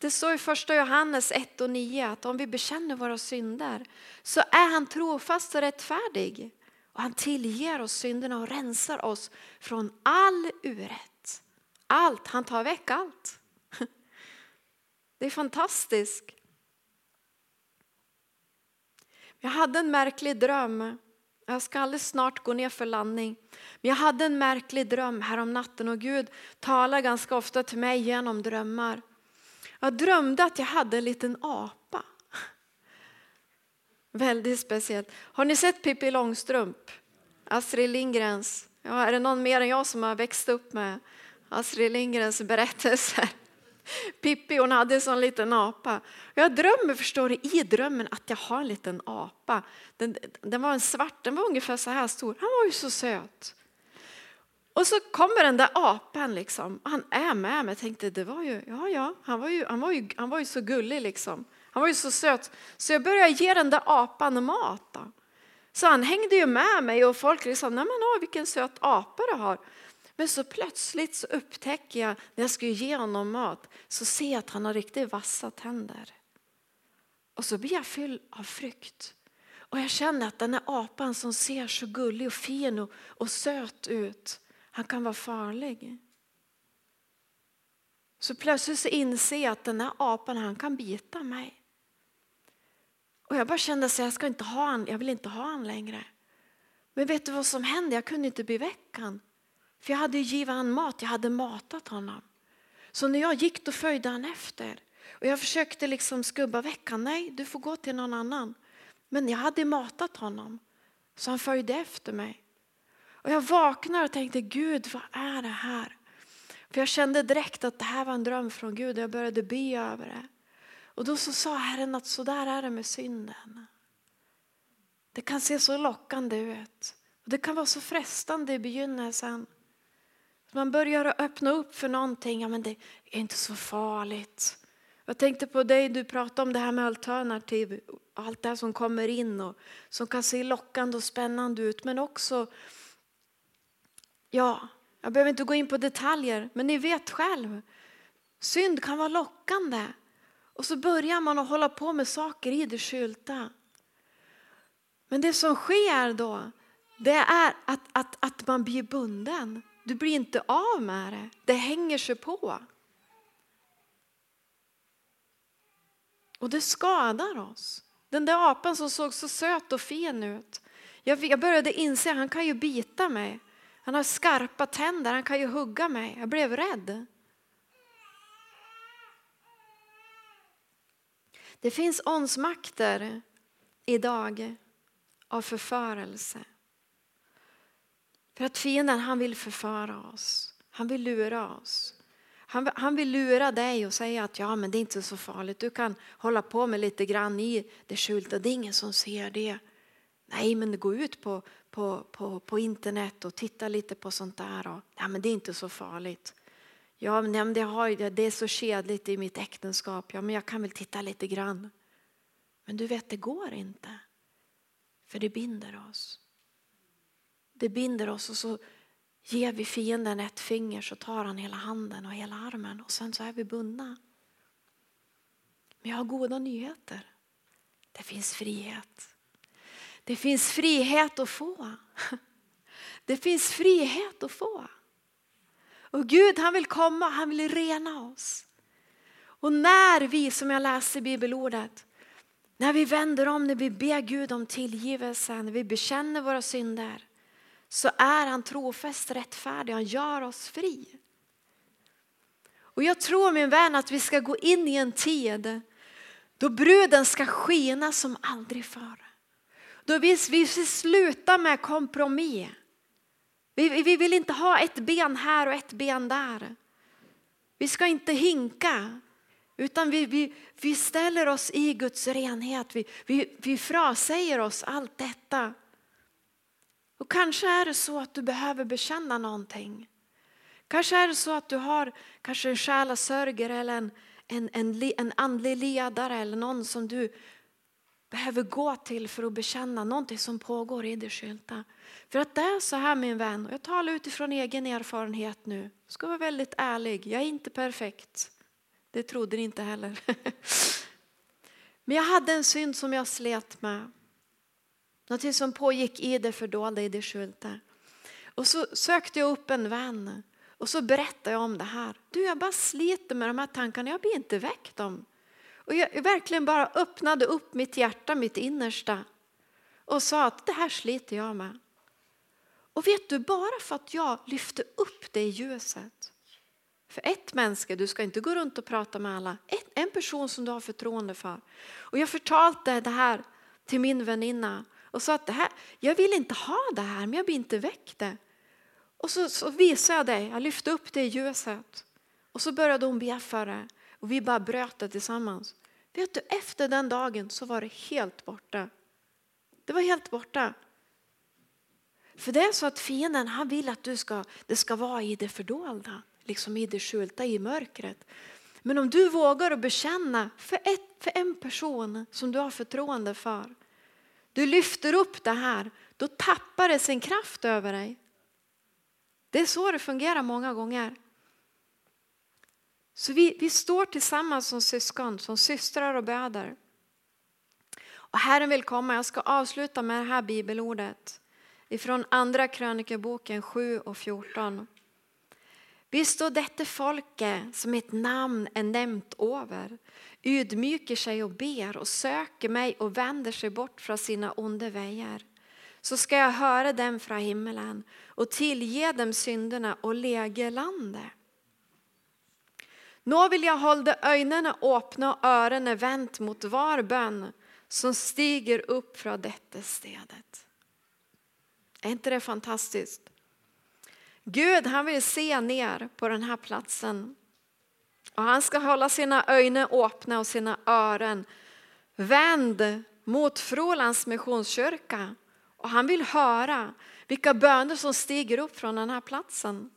det står i första Johannes 1 och 9 att om vi bekänner våra synder så är han trofast och rättfärdig. Och han tillger oss synderna och rensar oss från all urätt. Allt, han tar väck allt. Det är fantastiskt. Jag hade en märklig dröm. Jag ska alldeles snart gå ner för landning. Men jag hade en märklig dröm här om natten och Gud talar ganska ofta till mig genom drömmar. Jag drömde att jag hade en liten apa. Väldigt speciellt. Har ni sett Pippi Långstrump? Astrid Lindgrens. Ja, är det någon mer än jag som har växt upp med Astrid Lindgrens berättelser? Pippi hon hade en sån liten apa. Jag drömmer förstår du, i drömmen att jag har en liten apa. Den, den var en svart, den var ungefär så här stor. Han var ju så söt. Och så kommer den där apan liksom. Han är med mig. Jag tänkte det var ju, ja ja, han var ju, han var ju, han var ju så gullig liksom. Han var ju så söt. Så jag började ge den där apan mat. Då. Så han hängde ju med mig och folk liksom, nej men åh, vilken söt apa du har. Men så plötsligt så upptäcker jag när jag ska ge honom mat så ser jag att han har riktigt vassa tänder. Och så blir jag fylld av frukt. Och jag känner att den här apan som ser så gullig och fin och, och söt ut, han kan vara farlig. Så plötsligt så inser jag att den här apan han kan bita mig. Och jag bara kände att jag ska inte ha han, jag vill inte ha han längre. Men vet du vad som hände? Jag kunde inte beväcka han. För jag hade ju givit han mat, jag hade matat honom. Så när jag gick då följde han efter. Och jag försökte liksom skubba väck honom. Nej, du får gå till någon annan. Men jag hade matat honom. Så han följde efter mig. Och jag vaknade och tänkte, Gud vad är det här? För jag kände direkt att det här var en dröm från Gud och jag började be över det. Och då så sa Herren att så där är det med synden. Det kan se så lockande ut. Och det kan vara så frestande i begynnelsen. Man börjar öppna upp för någonting. Ja, men det är inte så farligt. Jag tänkte på dig, du pratade om det här med alternativ. Allt det här som kommer in och som kan se lockande och spännande ut. Men också, ja, jag behöver inte gå in på detaljer, men ni vet själv. Synd kan vara lockande. Och så börjar man att hålla på med saker i det skylta. Men det som sker då, det är att, att, att man blir bunden. Du blir inte av med det. Det hänger sig på. Och det skadar oss. Den där apan som såg så söt och fin ut. Jag, började inse att han kan ju bita mig. Han har skarpa tänder, han kan ju hugga mig. Jag blev rädd. Det finns åndsmakter idag av förförelse. För att fienden han vill förföra oss. Han vill lura oss. Han, han vill lura dig och säga att ja, men det är inte så farligt. Du kan hålla på med lite grann i det skjulta, Det är ingen som ser det. Nej, men gå ut på, på, på, på internet och titta lite på sånt där. Och, ja, men det är inte så farligt. Ja, men det, har, det är så kedligt i mitt äktenskap. Ja, men jag kan väl titta lite grann. Men du vet, det går inte. För det binder oss. Det binder oss och så ger vi fienden ett finger så tar han hela handen och hela armen och sen så är vi bundna. Men jag har goda nyheter. Det finns frihet. Det finns frihet att få. Det finns frihet att få. Och Gud han vill komma, han vill rena oss. Och när vi, som jag läser i bibelordet, när vi vänder om, när vi ber Gud om tillgivelse, när vi bekänner våra synder, så är han trofast rättfärdig, han gör oss fri. Och jag tror min vän att vi ska gå in i en tid då bruden ska skina som aldrig förr. Då vi, vi sluta med kompromiss. Vi, vi vill inte ha ett ben här och ett ben där. Vi ska inte hinka. Utan vi, vi, vi ställer oss i Guds renhet. Vi, vi, vi frasäger oss allt detta. Och kanske är det så att du behöver bekänna någonting. Kanske är det så att du har kanske en själasörjare eller en, en, en, en andlig ledare eller någon som du behöver gå till för att bekänna någonting som pågår i det skylta. För att det är så här min vän, och jag talar utifrån egen erfarenhet nu, jag ska vara väldigt ärlig, jag är inte perfekt. Det trodde ni inte heller. Men jag hade en synd som jag slet med. Någonting som pågick i det fördolda, i det skylta. Och så sökte jag upp en vän och så berättade jag om det här. Du, jag bara sliter med de här tankarna, jag blir inte väckt dem. Och jag verkligen bara öppnade upp mitt hjärta, mitt innersta och sa att det här sliter jag med. Och vet du, bara för att jag lyfte upp det i ljuset. För ett människa, du ska inte gå runt och prata med alla. Ett, en person som du har förtroende för. Och jag förtalte det här till min väninna och sa att det här, jag vill inte ha det här men jag blir inte väckt det. Och så, så visade jag det, jag lyfte upp det i ljuset. Och så började hon be för det och vi bara bröt det tillsammans. Vet du, efter den dagen så var det helt borta. Det var helt borta. För det är så att fienden han vill att du ska, det ska vara i det fördolda, liksom i det skjulta, i mörkret. Men om du vågar att bekänna för, ett, för en person som du har förtroende för, du lyfter upp det här, då tappar det sin kraft över dig. Det är så det fungerar många gånger. Så vi, vi står tillsammans som syskon, som systrar och bröder. Och Herren vill komma. Jag ska avsluta med det här bibelordet ifrån andra krönikeboken 7 och 14. Visst då detta folke, som ett namn är nämnt över ydmyker sig och ber och söker mig och vänder sig bort från sina onda vägar så ska jag höra dem från himmelen och tillge dem synderna och läge landet. Nå vill jag hålla ögonen öppna och öronen vänt mot var bön som stiger upp från detta stedet. Är inte det fantastiskt? Gud han vill se ner på den här platsen. Och han ska hålla sina ögon öppna och sina öron vänd mot Frolands missionskyrka. Och han vill höra vilka böner som stiger upp från den här platsen.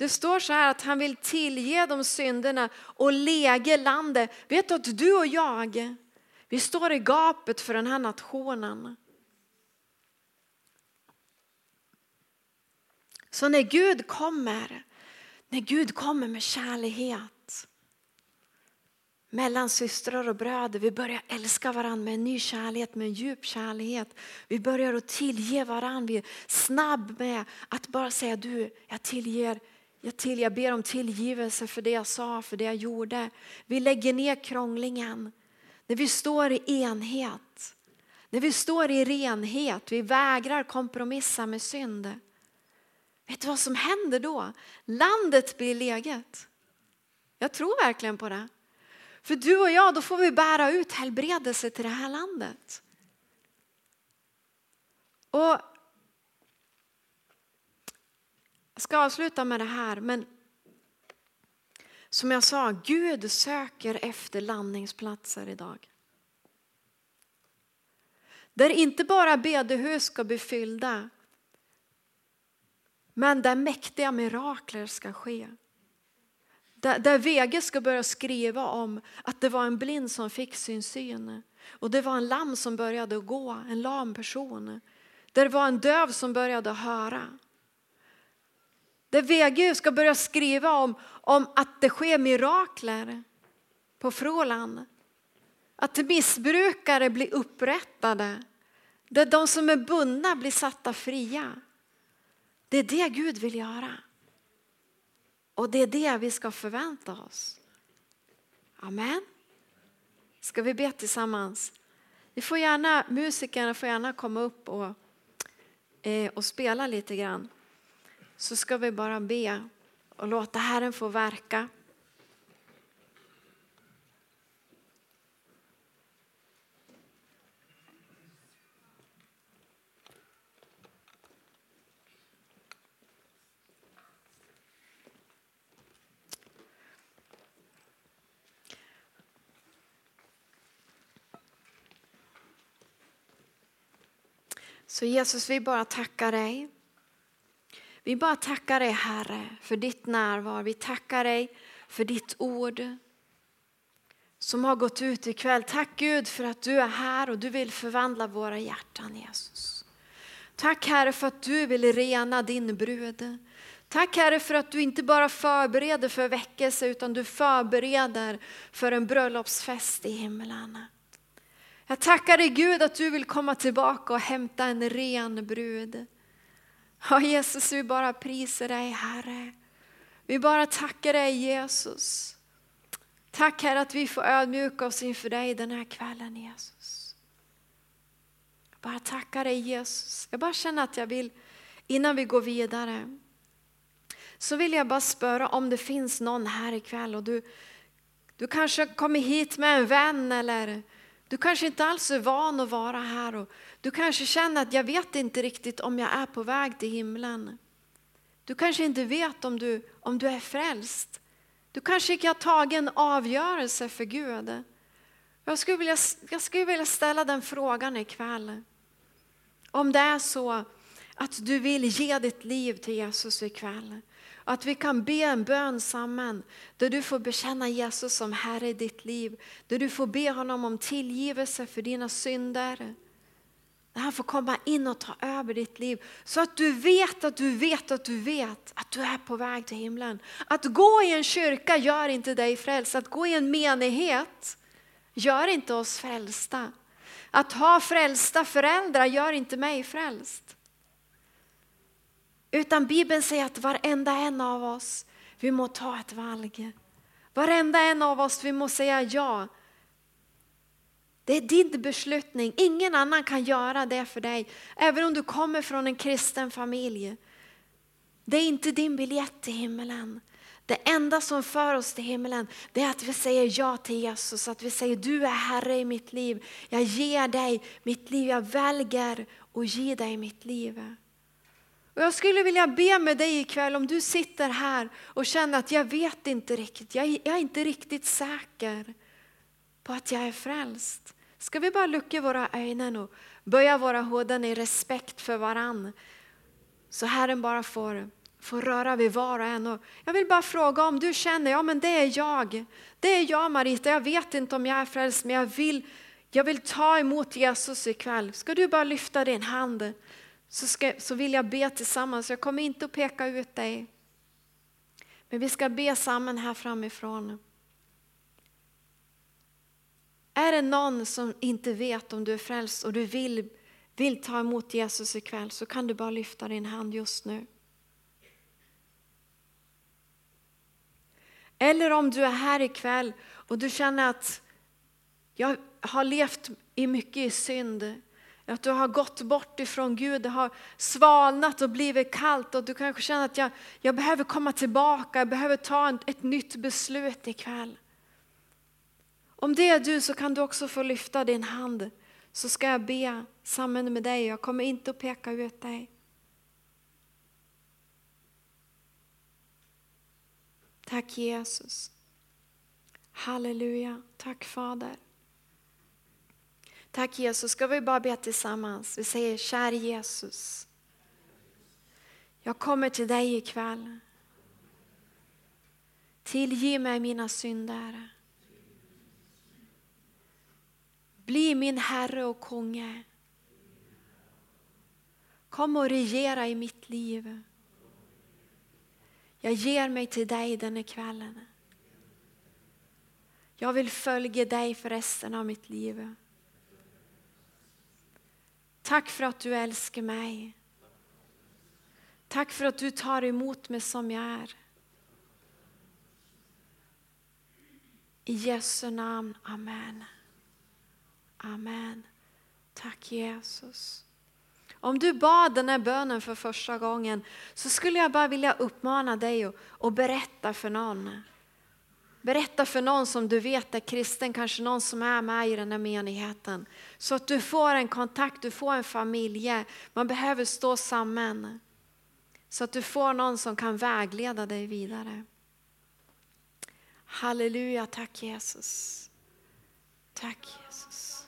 Det står så här att han vill tillge dem synderna och läge landet. Vet du att du och jag, vi står i gapet för den här nationen. Så när Gud kommer, när Gud kommer med kärlighet mellan systrar och bröder, vi börjar älska varandra med en ny kärlek, med en djup kärlek. Vi börjar att tillge varandra, vi är snabb med att bara säga du, jag tillger jag, till, jag ber om tillgivelse för det jag sa, för det jag gjorde. Vi lägger ner krånglingen. När vi står i enhet, när vi står i renhet, vi vägrar kompromissa med synd. Vet du vad som händer då? Landet blir leget. Jag tror verkligen på det. För du och jag, då får vi bära ut helbredelse till det här landet. Och jag ska avsluta med det här, men som jag sa, Gud söker efter landningsplatser idag. Där inte bara bedehus ska bli fyllda, men där mäktiga mirakler ska ske. Där, där VG ska börja skriva om att det var en blind som fick sin syn. Och det var en lam som började gå, en lam person. Där det var en döv som började höra. Där VG ska börja skriva om, om att det sker mirakler på Fråland. Att missbrukare blir upprättade. Där de som är bundna blir satta fria. Det är det Gud vill göra. Och det är det vi ska förvänta oss. Amen. Ska vi be tillsammans? Vi får gärna, musikerna får gärna komma upp och, eh, och spela lite grann. Så ska vi bara be och låta Herren få verka. Så Jesus, vi bara tackar dig. Vi bara tackar dig Herre för ditt närvaro. Vi tackar dig för ditt ord som har gått ut ikväll. Tack Gud för att du är här och du vill förvandla våra hjärtan Jesus. Tack Herre för att du vill rena din brud. Tack Herre för att du inte bara förbereder för väckelse utan du förbereder för en bröllopsfest i himlen. Jag tackar dig Gud att du vill komma tillbaka och hämta en ren brud. Ja, Jesus, vi bara prisar dig Herre. Vi bara tackar dig Jesus. Tack Herre att vi får ödmjuka oss inför dig den här kvällen Jesus. Jag bara tackar dig Jesus. Jag bara känner att jag vill, innan vi går vidare, så vill jag bara spöra om det finns någon här ikväll och du, du kanske kommer hit med en vän eller du kanske inte alls är van att vara här och du kanske känner att jag vet inte riktigt om jag är på väg till himlen. Du kanske inte vet om du, om du är frälst. Du kanske inte har tagit en avgörelse för Gud. Jag skulle, vilja, jag skulle vilja ställa den frågan ikväll. Om det är så att du vill ge ditt liv till Jesus ikväll. Att vi kan be en bön samman där du får bekänna Jesus som Herre i ditt liv. Där du får be honom om tillgivelse för dina synder. Där han får komma in och ta över ditt liv. Så att du vet att du vet att du vet att du är på väg till himlen. Att gå i en kyrka gör inte dig frälst. Att gå i en menighet gör inte oss frälsta. Att ha frälsta föräldrar gör inte mig frälst. Utan Bibeln säger att varenda en av oss, vi må ta ett valg. Varenda en av oss, vi må säga ja. Det är din beslutning, ingen annan kan göra det för dig. Även om du kommer från en kristen familj. Det är inte din biljett till himlen. Det enda som för oss till himlen det är att vi säger ja till Jesus. Att vi säger du är Herre i mitt liv. Jag ger dig mitt liv. Jag väljer att ge dig mitt liv. Och jag skulle vilja be med dig ikväll om du sitter här och känner att jag vet inte riktigt, jag, jag är inte riktigt säker på att jag är frälst. Ska vi bara lucka våra ögon och böja våra huvuden i respekt för varann. Så Herren bara får, får röra vid var och en. Och jag vill bara fråga om du känner, ja men det är jag. Det är jag Marita, jag vet inte om jag är frälst men jag vill, jag vill ta emot Jesus ikväll. Ska du bara lyfta din hand? Så, ska, så vill jag be tillsammans. Jag kommer inte att peka ut dig. Men vi ska be samman här framifrån. Är det någon som inte vet om du är frälst och du vill, vill ta emot Jesus ikväll så kan du bara lyfta din hand just nu. Eller om du är här ikväll och du känner att jag har levt i mycket i synd. Att du har gått bort ifrån Gud, det har svalnat och blivit kallt och du kanske känner att jag, jag behöver komma tillbaka, jag behöver ta en, ett nytt beslut ikväll. Om det är du så kan du också få lyfta din hand så ska jag be samman med dig. Jag kommer inte att peka ut dig. Tack Jesus. Halleluja. Tack Fader. Tack Jesus, ska vi bara be tillsammans. Vi säger kär Jesus. Jag kommer till dig ikväll. Tillge mig mina synder. Bli min Herre och Konge. Kom och regera i mitt liv. Jag ger mig till dig denna kvällen. Jag vill följa dig för resten av mitt liv. Tack för att du älskar mig. Tack för att du tar emot mig som jag är. I Jesu namn, Amen. Amen. Tack Jesus. Om du bad den här bönen för första gången så skulle jag bara vilja uppmana dig att berätta för någon. Berätta för någon som du vet är kristen, kanske någon som är med i den här menigheten. Så att du får en kontakt, du får en familj. Man behöver stå samman. Så att du får någon som kan vägleda dig vidare. Halleluja, tack Jesus. Tack Jesus.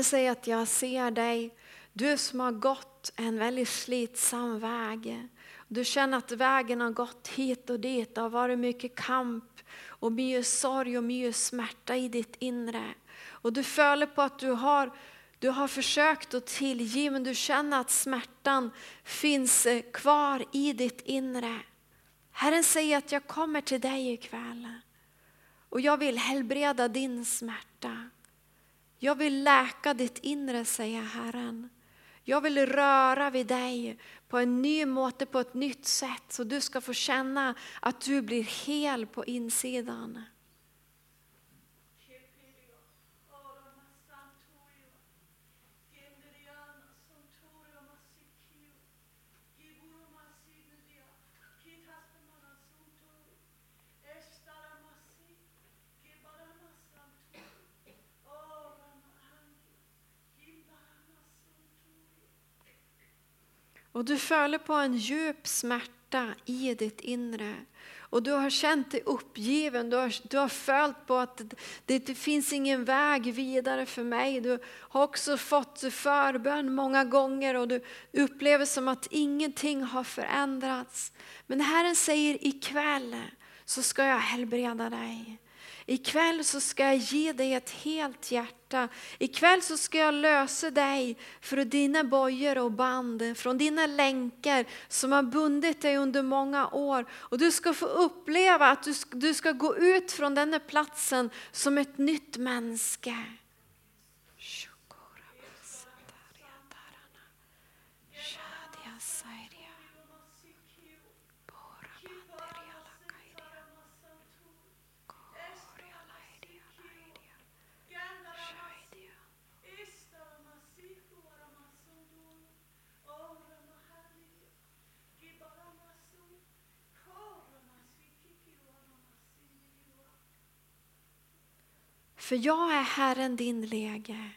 Herren säger att jag ser dig, du som har gått en väldigt slitsam väg. Du känner att vägen har gått hit och dit, det har varit mycket kamp och mycket sorg och mycket smärta i ditt inre. Och du följer på att du har, du har försökt att tillge men du känner att smärtan finns eh, kvar i ditt inre. Herren säger att jag kommer till dig ikväll och jag vill helbreda din smärta. Jag vill läka ditt inre, säger Herren. Jag vill röra vid dig på en ny måte, på ett nytt sätt, så du ska få känna att du blir hel på insidan. Och du följer på en djup smärta i ditt inre. Och du har känt dig uppgiven, du har, du har följt på att det, det finns ingen väg vidare för mig. Du har också fått förbön många gånger och du upplever som att ingenting har förändrats. Men Herren säger ikväll så ska jag helbreda dig. Ikväll så ska jag ge dig ett helt hjärta. Ikväll så ska jag lösa dig från dina bojor och band, från dina länkar som har bundit dig under många år. Och du ska få uppleva att du ska, du ska gå ut från denna platsen som ett nytt människa. För jag är Herren din läge.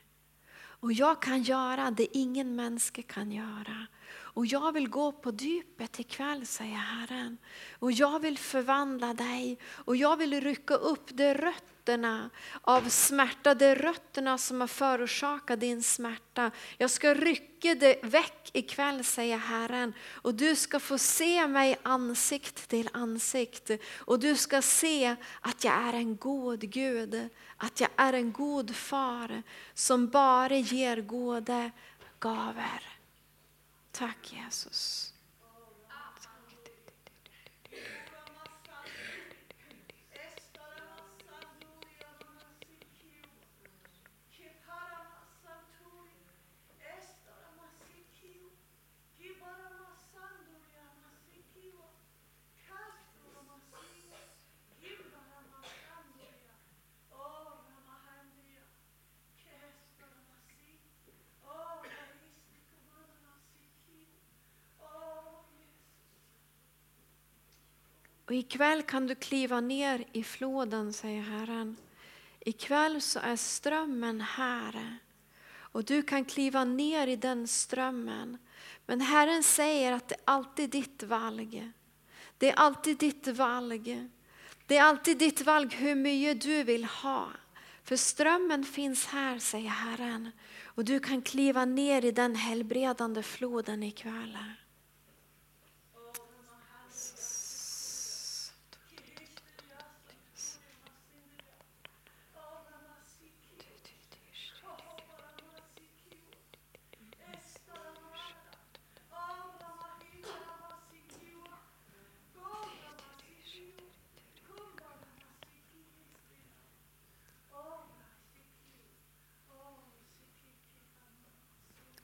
Och jag kan göra det ingen människa kan göra. Och jag vill gå på djupet ikväll, säger Herren. Och jag vill förvandla dig. Och jag vill rycka upp de rötterna av smärta, de rötterna som har förorsakat din smärta. Jag ska rycka dig väck ikväll, säger Herren. Och du ska få se mig ansikt till ansikt. Och du ska se att jag är en god Gud. Att jag är en god far som bara ger goda gaver. Tack Jesus. Och ikväll kan du kliva ner i floden, säger Herren. Ikväll så är strömmen här. Och du kan kliva ner i den strömmen. Men Herren säger att det är alltid ditt valg. Det är alltid ditt valg. Det är alltid ditt valg hur mycket du vill ha. För strömmen finns här, säger Herren. Och du kan kliva ner i den helbredande floden ikväll.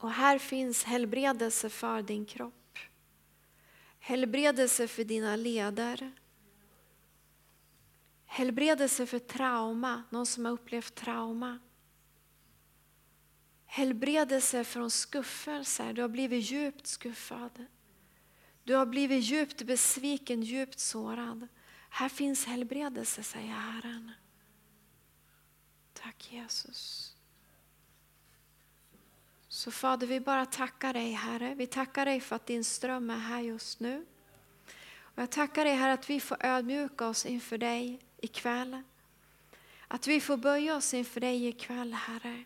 Och här finns helbredelse för din kropp. Helbredelse för dina leder. Helbredelse för trauma, någon som har upplevt trauma. Helbredelse från skuffelser, du har blivit djupt skuffad. Du har blivit djupt besviken, djupt sårad. Här finns helbredelse, säger Herren. Tack Jesus. Så Fader, vi bara tackar dig Herre. Vi tackar dig för att din ström är här just nu. Och jag tackar dig Herre att vi får ödmjuka oss inför dig ikväll. Att vi får böja oss inför dig ikväll Herre.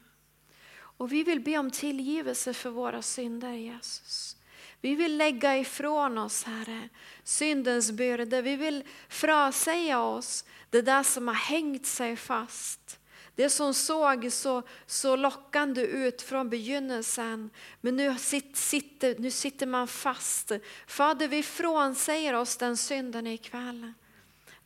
Och vi vill be om tillgivelse för våra synder Jesus. Vi vill lägga ifrån oss Herre syndens börda. Vi vill frasäga oss det där som har hängt sig fast. Det som såg så, så lockande ut från begynnelsen, men nu sitter, nu sitter man fast. Fader, vi frånsäger oss den synden ikväll.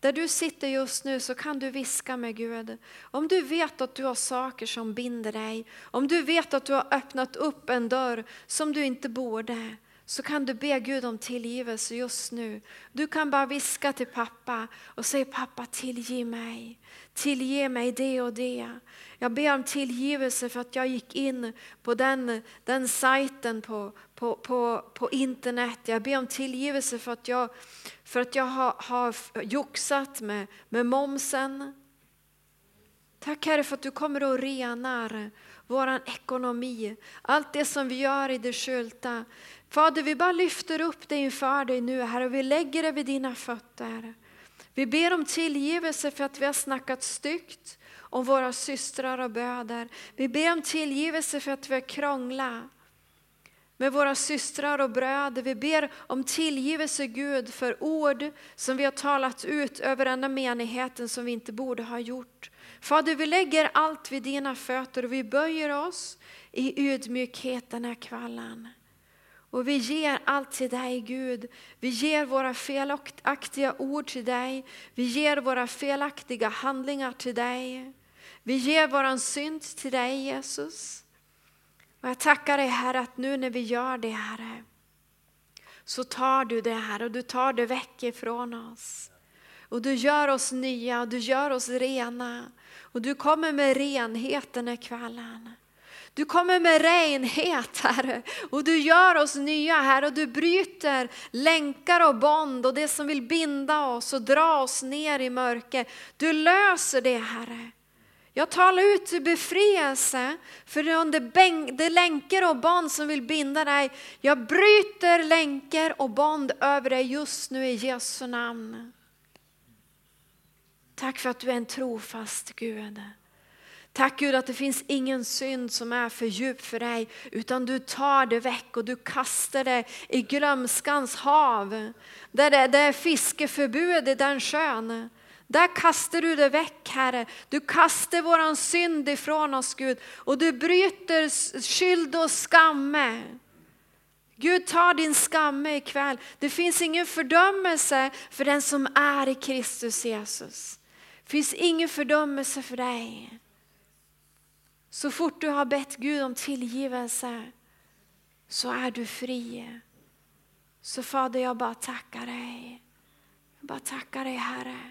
Där du sitter just nu så kan du viska med Gud. Om du vet att du har saker som binder dig, om du vet att du har öppnat upp en dörr som du inte borde, så kan du be Gud om tillgivelse just nu. Du kan bara viska till pappa och säga pappa tillge mig. Tillge mig det och det. Jag ber om tillgivelse för att jag gick in på den, den sajten på, på, på, på internet. Jag ber om tillgivelse för att jag, för att jag har, har joxat med, med momsen. Tack Herre för att du kommer och renar vår ekonomi. Allt det som vi gör i det skylta. Fader, vi bara lyfter upp det inför dig nu Herre och vi lägger det vid dina fötter. Vi ber om tillgivelse för att vi har snackat styggt om våra systrar och bröder. Vi ber om tillgivelse för att vi har krånglat med våra systrar och bröder. Vi ber om tillgivelse Gud för ord som vi har talat ut över denna menigheten som vi inte borde ha gjort. Fader, vi lägger allt vid dina fötter och vi böjer oss i ödmjukhet den här kvällen. Och vi ger allt till dig Gud. Vi ger våra felaktiga ord till dig. Vi ger våra felaktiga handlingar till dig. Vi ger våran synd till dig Jesus. Och jag tackar dig Herre att nu när vi gör det Herre, så tar du det här och du tar det väck ifrån oss. Och du gör oss nya och du gör oss rena. Och du kommer med renheten i kvällen. Du kommer med renhet Herre och du gör oss nya Herre och du bryter länkar och bond och det som vill binda oss och dra oss ner i mörker. Du löser det Herre. Jag talar ut till befrielse för det länkar och band som vill binda dig. Jag bryter länkar och band över dig just nu i Jesu namn. Tack för att du är en trofast Gud. Tack Gud att det finns ingen synd som är för djup för dig utan du tar det väck och du kastar det i glömskans hav. Där det, det är fiskeförbud i den sjön. Där kastar du det väck Herre. Du kastar våran synd ifrån oss Gud och du bryter skyld och skamme. Gud tar din skamme ikväll. Det finns ingen fördömelse för den som är i Kristus Jesus. Det finns ingen fördömelse för dig. Så fort du har bett Gud om tillgivelse så är du fri. Så Fader, jag bara tackar dig. Jag bara tackar dig Herre.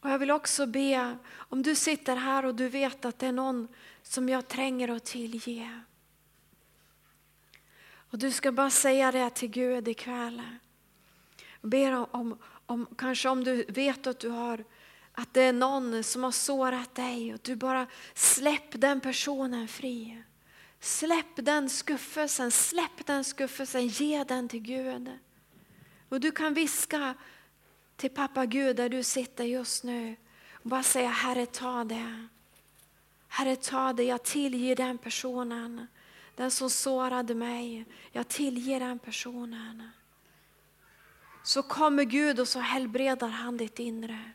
Och jag vill också be, om du sitter här och du vet att det är någon som jag tränger att tillge. Och du ska bara säga det till Gud ikväll. Be om, om, om, kanske om du vet att du har att det är någon som har sårat dig och du bara släpp den personen fri. Släpp den skuffelsen, släpp den skuffelsen, ge den till Gud. Och du kan viska till pappa Gud där du sitter just nu och bara säga Herre ta det. Herre ta det, jag tillger den personen. Den som sårade mig, jag tillger den personen. Så kommer Gud och så helbredar han ditt inre.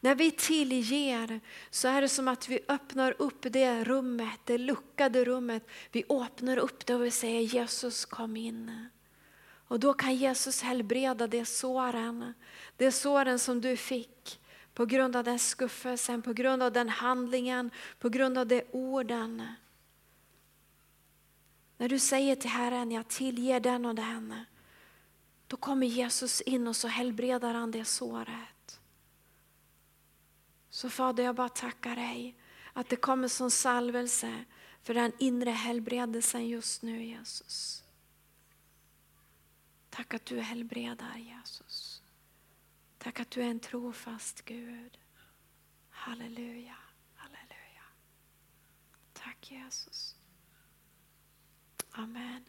När vi tillger så är det som att vi öppnar upp det rummet, det luckade rummet. Vi öppnar upp det och vi säger Jesus kom in. Och då kan Jesus helbreda det såren, det såren som du fick på grund av den skuffelsen, på grund av den handlingen, på grund av de orden. När du säger till Herren, jag tillger den och den, då kommer Jesus in och så helbredar han det såret. Så Fader, jag bara tackar dig att det kommer som salvelse för den inre helbredelsen just nu Jesus. Tack att du helbredar Jesus. Tack att du är en trofast Gud. Halleluja, halleluja. Tack Jesus. Amen.